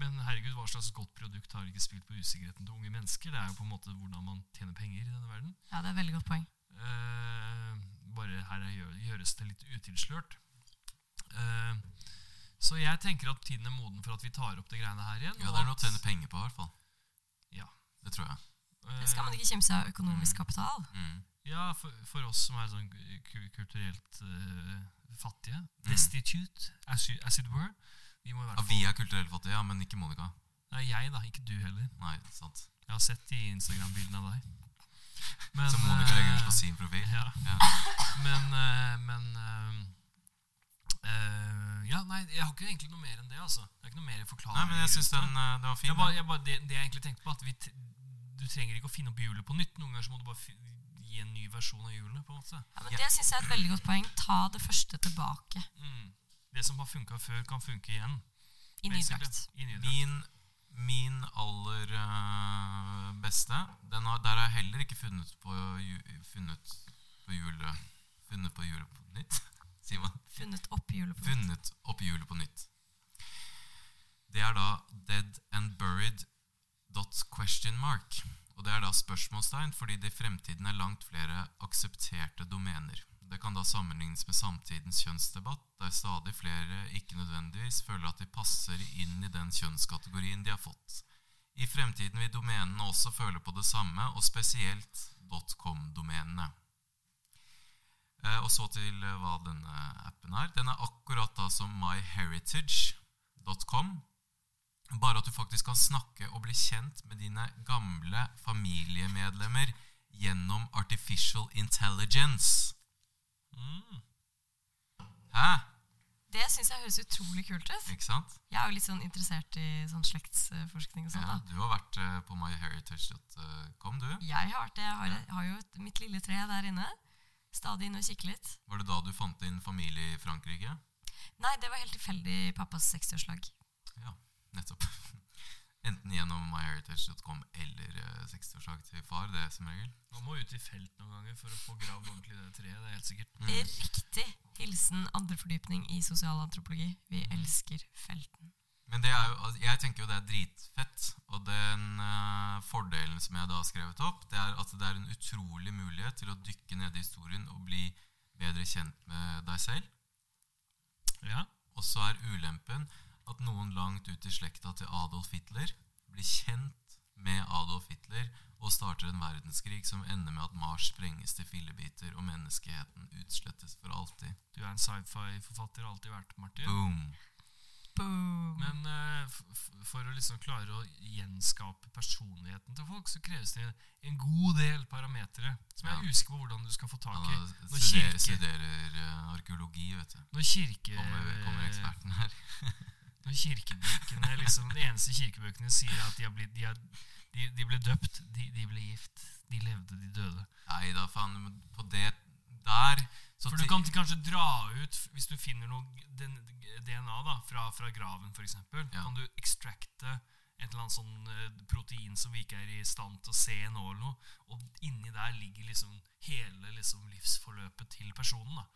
Men herregud, hva slags godt produkt har ikke spilt på usikkerheten til unge mennesker? Det er jo på en måte hvordan man tjener penger i denne verden. Ja, det er et veldig godt poeng. Uh, bare her er, gjør, gjøres det litt utilslørt. Uh, så jeg tenker at tiden er moden for at vi tar opp det greiene her igjen. ja, det er noe å tjene penger på, i hvert fall. Ja. Det tror jeg. Det skal man ikke kimse av økonomisk kapital. Mm. Ja, for, for oss som er sånn kulturelt fattige. Destitute, as, you, as it were. Vi Ja, vi er kulturelt fattige, ja, men ikke Monica. Nei, jeg, da. Ikke du heller. Nei, sant. Jeg har sett de Instagram-bildene av deg. Men, Som Monica legger ut eh, på sin profil. Ja. Ja. Men, eh, men uh, Ja, nei, jeg har ikke egentlig noe mer enn det, altså. Det er ikke noe mer forklaring. Nei, men jeg synes den, det. var fin. Jeg bare, jeg bare, det, det jeg egentlig tenkte på, at vi, du trenger ikke å finne opp hjulet på nytt. Noen ganger så må du bare en ny versjon av hjulet. på en måte. Ja, men Det syns jeg er et veldig godt poeng. Ta det første tilbake Mm. Det som har funka før, kan funke igjen. i ny basically. drakt. I ny drakt. Min, min aller uh, beste den har, Der har jeg heller ikke funnet på, ju- funnet på hjulet Funnet på hjulet på nytt, <laughs> sier man. Funnet opp hjulet på Funnet opp hjulet på nytt. Det er da dead and buried dot question mark. Og det er da spørsmålstegn fordi det i fremtiden er langt flere aksepterte domener. Det kan da sammenlignes med samtidens kjønnsdebatt, der stadig flere ikke nødvendigvis føler at de passer inn i den kjønnskategorien de har fått. I fremtiden vil domenene også føle på det samme, og spesielt .com-domenene. Eh, og så til eh, hva denne appen er. Den er akkurat da som myheritage.com. Bare at du faktisk kan snakke og bli kjent med dine gamle familiemedlemmer gjennom artificial intelligence. Mm. Hæ? Det syns jeg høres utrolig kult ut. Ikke sant? Jeg er jo litt sånn interessert i sånn slektsforskning og sånt. Ja, da. du har vært eh, på myheritage.com, du. Jeg har vært det. Jeg har, har jo mitt lille tre der inne. Stadig inne og kikke litt. Var det da du fant din familie i Frankrike? Nei, det var helt tilfeldig pappas 60-årslag. Ja, nettopp. <laughs> Enten gjennom myheritage.com eller eh, 60-årslag til far, det er som regel. Man må ut i felt noen ganger for å få gravd ordentlig det treet. Det er helt sikkert. Mm. Riktig. Hilsen andrefordypning i sosialantropologi. Vi elsker felten. Men det er jo, jeg tenker jo det er dritfett. Og den uh, fordelen som jeg da har skrevet opp, det er at det er en utrolig mulighet til å dykke ned i historien og bli bedre kjent med deg selv. Ja. Og så er ulempen at noen langt ut i slekta til Adolf Hitler blir kjent med Adolf Hitler og starter en verdenskrig som ender med at Mars sprenges til fillebiter og menneskeheten utslettes for alltid. Du er en sci-fi-forfatter, alltid vært, Martin. Boom. Boom. Men uh, for å liksom klare å gjenskape personligheten til folk, så kreves det en god del parametere som jeg er usikker på hvordan du skal få tak i. Ja, Når studerer, kirke, studerer uh, arkeologi, vet du. når kirke Kommer, kommer eksperten her. <laughs> Når kirkebøkene liksom, De eneste kirkebøkene sier at de, har blitt, de, har, de, de ble døpt, de, de ble gift, de levde, de døde. Nei da, faen. På det der så For du kan kanskje dra ut Hvis du finner noe DNA da fra, fra graven, f.eks., Ja. kan du ekstrakte et eller annet sånn eh, protein som vi ikke er i stand til å se nå, eller noe, og inni der ligger liksom hele liksom livsforløpet til personen. da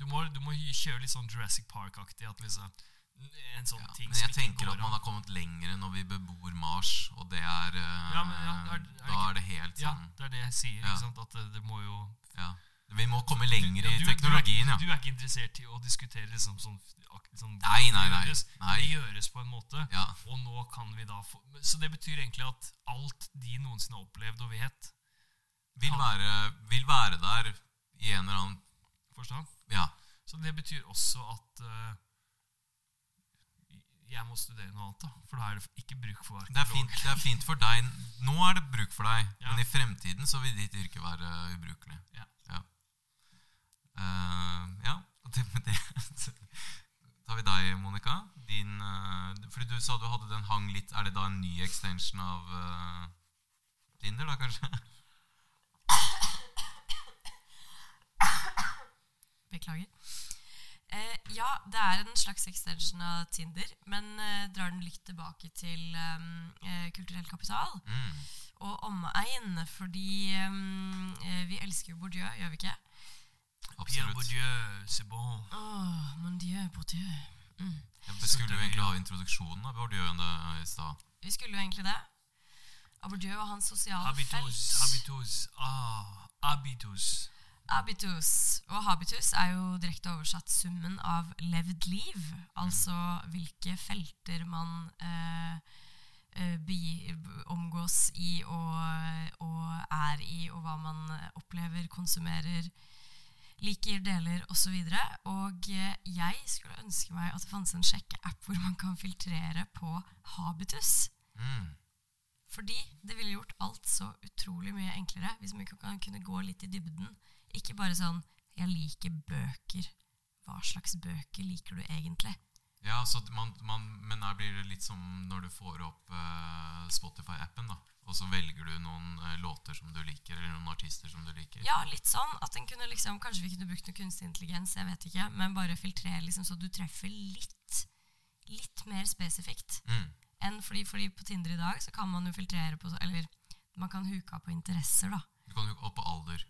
Du må, du må kjøre litt sånn Jurassic Park-aktig. At liksom En sånn ja, ting Men jeg tenker går at man har kommet lenger når vi bebor Mars, og det er eh, Ja, men ja, er- er det Da er det helt Ja, sånn det er det jeg sier. Ja. ikke sant? At det, det må jo ja. Vi må komme lenger i du- teknologien, du ja. er, du er ikke interessert i å diskutere liksom sånn, sånn Nei, nei, nei. gjøres. Nei. Det gjøres på en måte. ja. Og nå kan vi da få Så det betyr egentlig at alt de noensinne har opplevd og vet, Vil, Ja. være, vil være der i en eller annen forstand. Ja. Så det betyr også at eh, jeg må studere noe annet, da. For da er det ikke bruk for Det er, fint, det er fint for deg. Nå er det bruk for deg, Ja. men i fremtiden så vil ditt yrke være ubrukelig. Ja. Ja. Uh, ja. Og det, med det <laughs> tar vi deg, Monica. Din, uh, fordi du sa du hadde den hang litt Er det da en ny extension av uh, Tinder, da, kanskje? Beklager. Eh, ja, det er en slags extension av Tinder, men eh, drar den litt tilbake til um, eh, kulturell kapital Mm. og omegn, fordi um, eh, vi elsker jo Bourdieu, gjør vi ikke? Pierre Absolutt. Bourdieu, c'est bon. Åh, mon dieu, Bourdieu. Mm. Ja, vi skulle jo egentlig ha introduksjonen av Bourdieu det i stad. Vi skulle jo egentlig det. Av Bourdieu og hans sosiale Habitus, felt. habitus, ah, habitus. Habitus. Og habitus er jo direkte oversatt summen av levd liv. Altså hvilke felter man eh, be, omgås i og, og er i, og hva man opplever, konsumerer, liker, deler osv. Og og jeg skulle ønske meg at det fantes en sjekkeapp hvor man kan filtrere på habitus. Mm. Fordi det ville gjort alt så utrolig mye enklere hvis man kunne gå litt i dybden. Ikke bare sånn 'jeg liker bøker'. Hva slags bøker liker du egentlig? Ja, så man, man, men her blir det litt som når du får opp uh, Spotify-appen, da. Og så velger du noen uh, låter som du liker, eller noen artister som du liker. Ja, litt sånn at den kunne liksom Kanskje vi kunne brukt noe kunstig intelligens, jeg vet ikke. Men bare filtrere liksom så du treffer litt litt mer spesifikt. Mm. Enn fordi, fordi på Tinder i dag så kan man jo filtrere på Eller man kan huke av på interesser, da. Du kan huke opp på alder.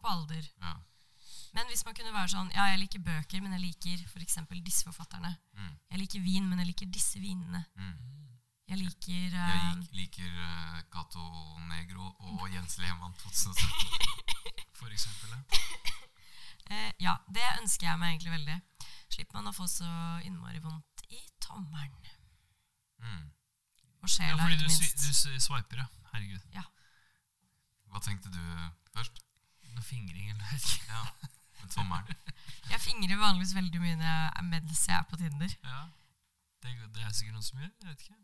Og på alder. Ja. Men hvis man kunne være sånn Ja, jeg liker bøker, men jeg liker f.eks. disse forfatterne. Mm. Jeg liker vin, men jeg liker disse vinene. Mm. Jeg liker Jeg eh, liker uh, Cato Negro og Jens Lehmann 2017. <laughs> For eksempel. Ja. <laughs> eh, Ja, det ønsker jeg meg egentlig veldig. Slipper man å få så innmari vondt i tommelen. Mm. Og Ja, sjela, fordi ikke du, swi- minst. du s- swiper, ja. Herregud. Hva tenkte du først? Noe fingring eller ikke. Ja, med tommelen. <laughs> Jeg fingrer vanligvis veldig mye når jeg mens jeg er på Tinder. Ja. Det, det er sikkert noen som gjør. Jeg vet ikke.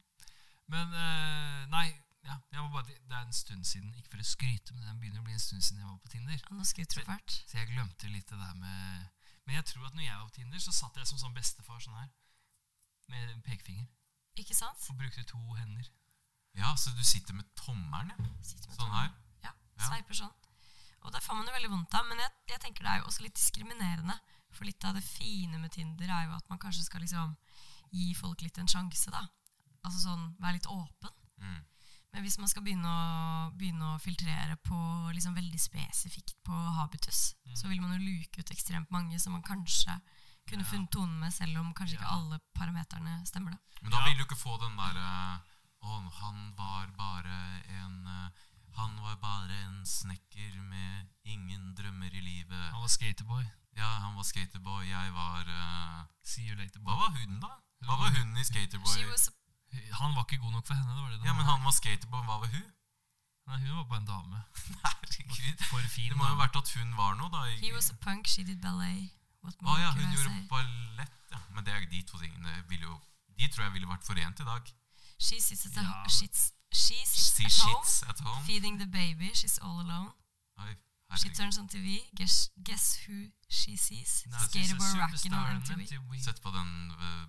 Men uh, nei. Ja, jeg var bare, det er en stund siden, ikke for å skryte, men det begynner å bli en stund siden jeg var på Tinder. Ja, nå skryter du fælt. Så jeg glemte litt det der med Men jeg tror at når jeg var på Tinder, så satt jeg som sånn bestefar sånn her. Med pekefinger. Ikke sant? Og brukte to hender. Ja, så du sitter med tommelen, ja? Sitter med Sånn tommeren. her? Ja, Ja. sveiper sånn. Og det får man jo veldig vondt av, men jeg, jeg tenker det er jo også litt diskriminerende. For litt av det fine med Tinder er jo at man kanskje skal liksom gi folk litt en sjanse, da. Altså sånn, være litt åpen. Mm. Men hvis man skal begynne å, begynne å filtrere på liksom veldig spesifikt på habitus, så vil man jo luke ut ekstremt mange som man kanskje kunne Ja. funnet tonen med, selv om kanskje ikke alle parameterne stemmer. da. Men da vil du ikke få den derre Å, han var bare en eh, Han var bare en snekker med ingen drømmer i livet. Han var skaterboy. Ja, han var skaterboy, jeg var uh, See you later, Hva var hun, da? Hva var hun i Skaterboy? Han var ikke god nok for henne. det var det det Ja, men han var skaterboy, hva var hun? Nei, hun var bare en dame. <laughs> Herregud. For fin. Det må jo ha vært at hun var noe, da. He was a punk, she did ballet. More ja, hun gjorde ballett, ja. Men det er de to tingene vil jo De tror jeg ville vært forent i dag. She sits at, Ja, a, she's, she sits She at home, at home. feeding the baby. She's all alone. Oi, She turns on TV. Guess, guess who she sees? No, Skateboard a rocking on MTV. Sett på den uh,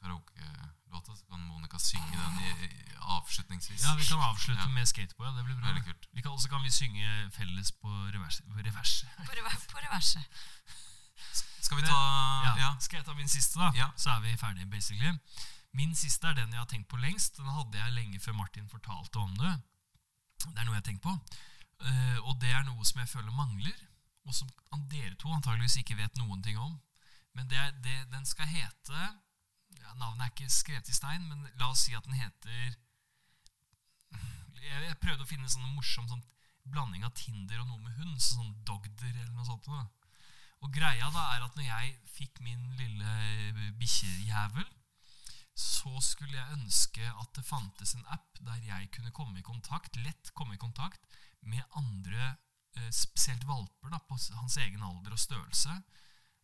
karaoke-låta, så kan Monica synge den i, i, avslutningsvis. Ja, vi kan avslutte Ja. med skateboard. Det blir bra. Veldig kult. Vi kan, også kan vi synge felles på reverset. revers. På, rever- på reverset. Skal vi Men- ta Ja. Ja. Skal jeg ta min siste, da? Ja. Så er vi ferdige, basically. Min siste er den jeg har tenkt på lengst. Den hadde jeg lenge før Martin fortalte om det. Det er noe jeg har tenkt på. Uh, og det er noe som jeg føler mangler, og som dere to antageligvis ikke vet noen ting om. Men det er, det, den skal hete ja, Navnet er ikke skrevet i stein, men la oss si at den heter Jeg, jeg prøvde å finne sånn morsom sånn blanding av Tinder og noe med hund. Sånn Dogder eller noe sånt. Da. Og greia da er at når jeg fikk min lille bikkjejævel, så skulle jeg ønske at det fantes en app der jeg kunne komme i kontakt, lett komme i kontakt med andre, eh, spesielt valper, da, på hans egen alder og størrelse.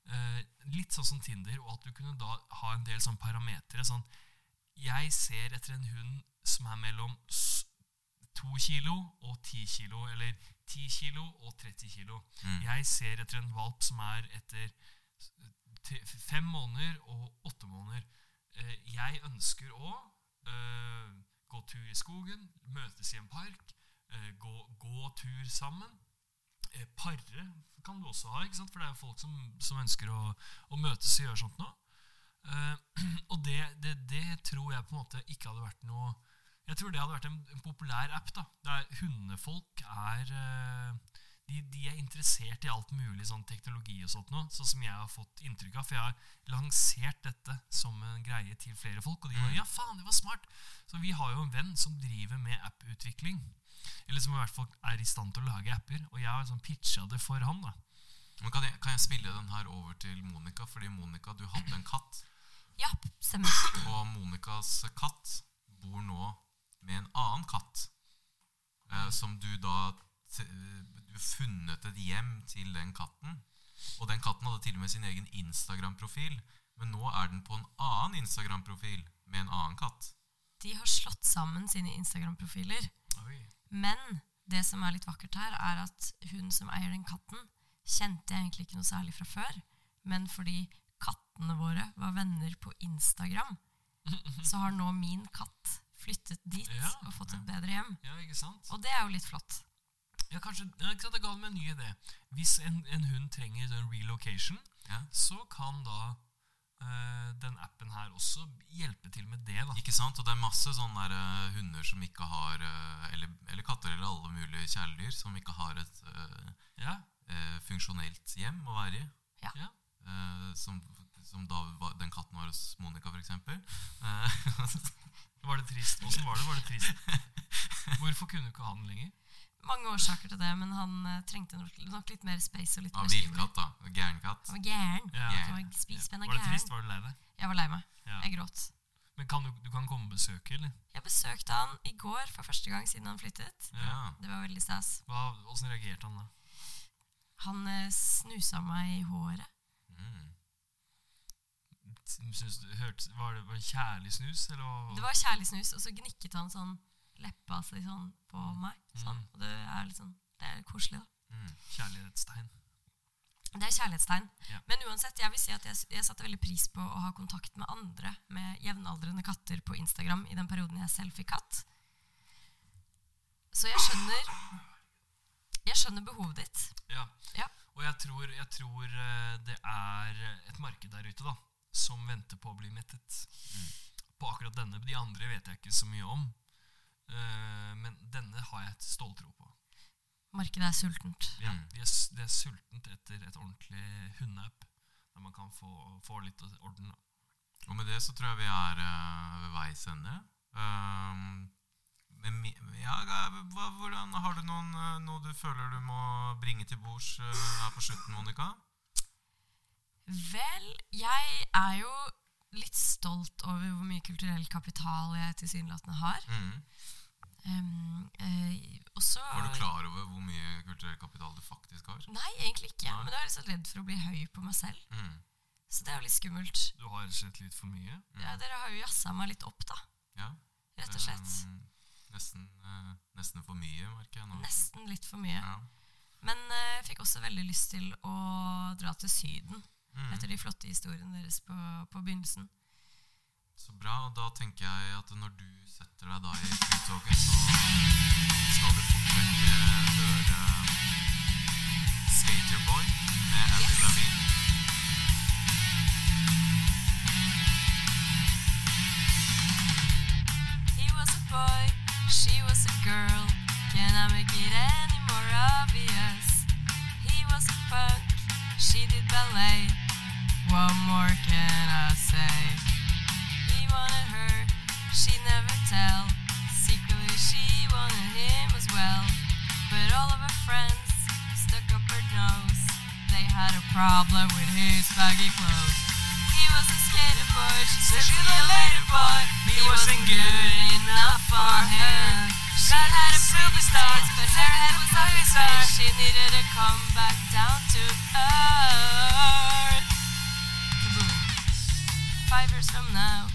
Eh, litt sånn som Tinder, og at du kunne da ha en del sånn parametere. Sånn, jeg ser etter en hund som er mellom to kilo og ti kilo, eller ti kilo og 30 kilo. Mm. Jeg ser etter en valp som er etter fem måneder og åtte måneder. Eh, Jeg ønsker å eh, gå tur i skogen, møtes i en park, eh, gå, gå tur sammen. Parre kan du også ha, for det er jo folk som, som ønsker å, å møtes og gjøre sånt nå. Eh, <clears throat> og det, det, det tror jeg på en måte ikke hadde vært noe Jeg tror det hadde vært en, en populær app. da Der hundefolk er de, de er interessert i alt mulig sånn teknologi og sånt noe, sånn som jeg har fått inntrykk av. For jeg har lansert dette som en greie til flere folk, og de bare Ja, faen, det var smart! Så vi har jo en venn som driver med apputvikling. Eller som i hvert fall er i stand til å lage apper. Og jeg har sånn pitcha det for han. da Men kan, jeg, kan jeg spille den her over til Monica? Fordi Monica, du hadde en katt. Ja, stemmer. Og Monicas katt bor nå med en annen katt. Eh, som du da funnet et hjem til den katten. Og den katten hadde til og med sin egen Instagram-profil. Men nå er den på en annen Instagram-profil med en annen katt. De har slått sammen sine Instagram-profiler. Men det som er litt vakkert her, er at hun som eier den katten, kjente jeg egentlig ikke noe særlig fra før. Men fordi kattene våre var venner på Instagram, <laughs> så har nå min katt flyttet dit Ja, og fått et bedre hjem. Ja? Og det er jo litt flott. Ja, kanskje, ja, ikke sant, Det ga meg en ny idé. Hvis en, en hund trenger en relocation, Ja. så kan da eh, den appen her også hjelpe til med det. da. Ikke sant? Og det er masse sånne der, uh, hunder som ikke har uh, eller, eller katter eller alle mulige kjæledyr som ikke har et Ja, eh, funksjonelt hjem å være i. Ja. ja. Eh, som, som da var, den katten var hos Monica, f.eks. Uh, <laughs> Var det trist? Åssen var det? Var det trist? <laughs> Hvorfor kunne ikke ha den lenger? Mange årsaker til det, men han uh, trengte nok, nok litt mer space og litt Han var. Villkatt, da. Gærenkatt. Han var gæren. Ja. Han var det trist? Var du lei deg? Jeg var lei meg. Ja. Jeg gråt. Men kan du, du kan komme og besøke, eller? Jeg besøkte han i går for første gang siden han flyttet. Ja. Det var veldig stas. Hvordan reagerte han da? Han uh, snusa meg i håret. Mm. Syns du, hørte, var, det, var det kjærlig snus, eller? Det var kjærlig snus, og så gnikket han sånn leppa si sånn på meg. Sånn. Mm. Og det er sånn Det er koselig, da. Mm. Kjærlighetstegn. Det er kjærlighetstegn. Ja. Men uansett, jeg vil si at jeg, jeg satte veldig pris på å ha kontakt med andre med jevnaldrende katter på Instagram i den perioden jeg selv fikk katt. Så jeg skjønner Jeg skjønner behovet ditt. Ja. Ja. Og jeg tror, jeg tror eh, det er et marked der ute da, som venter på å bli mettet. På akkurat denne. De andre vet jeg ikke så mye om. Eh, men denne har jeg et ståltro på. Markedet er sultent. Ja, det er, de det er sultent etter et ordentlig hundeapp, der man kan få, få litt orden. Og med det så tror jeg vi er uh, ved veis ende. Um, men ja, hva, hvordan, har du noen, eh, noe du føler du må bringe til bords uh, her på slutten, Monica? Vel, jeg er jo litt stolt over hvor mye kulturell kapital jeg tilsynelatende har. Mm. Um, eh, også Var du klar over hvor mye kulturell kapital du faktisk har? Nei, egentlig ikke. Nei. Men jeg er litt så redd for å bli høy på meg selv. Mm. Så det er jo litt skummelt. Du har slett litt for mye. Ja, dere har jo jazza meg litt opp, da. Ja. Rett og slett. Um, nesten, uh, nesten for mye, merker jeg nå. Nesten litt for mye. Ja. Men eh, jeg fikk også veldig lyst til å dra til Syden Mm. etter de flotte historiene deres på, på begynnelsen. Så bra. Da tenker jeg at når du setter deg da i flytoget, så skal du fort vekk høre Skaterboy med Avril Yes. Lavigne. Boy, she was a girl. Can I make it any more obvious? He was a punk, she did ballet. What more can I say? He wanted her, she never tell. Secretly she wanted him as well. But all of her friends stuck up her nose. They had a problem with his baggy clothes. He was a skater boy, she said she a later boy. He wasn't good enough for her. She had a superstar, but her head was on his face. She needed to come back down to earth. Five years from now.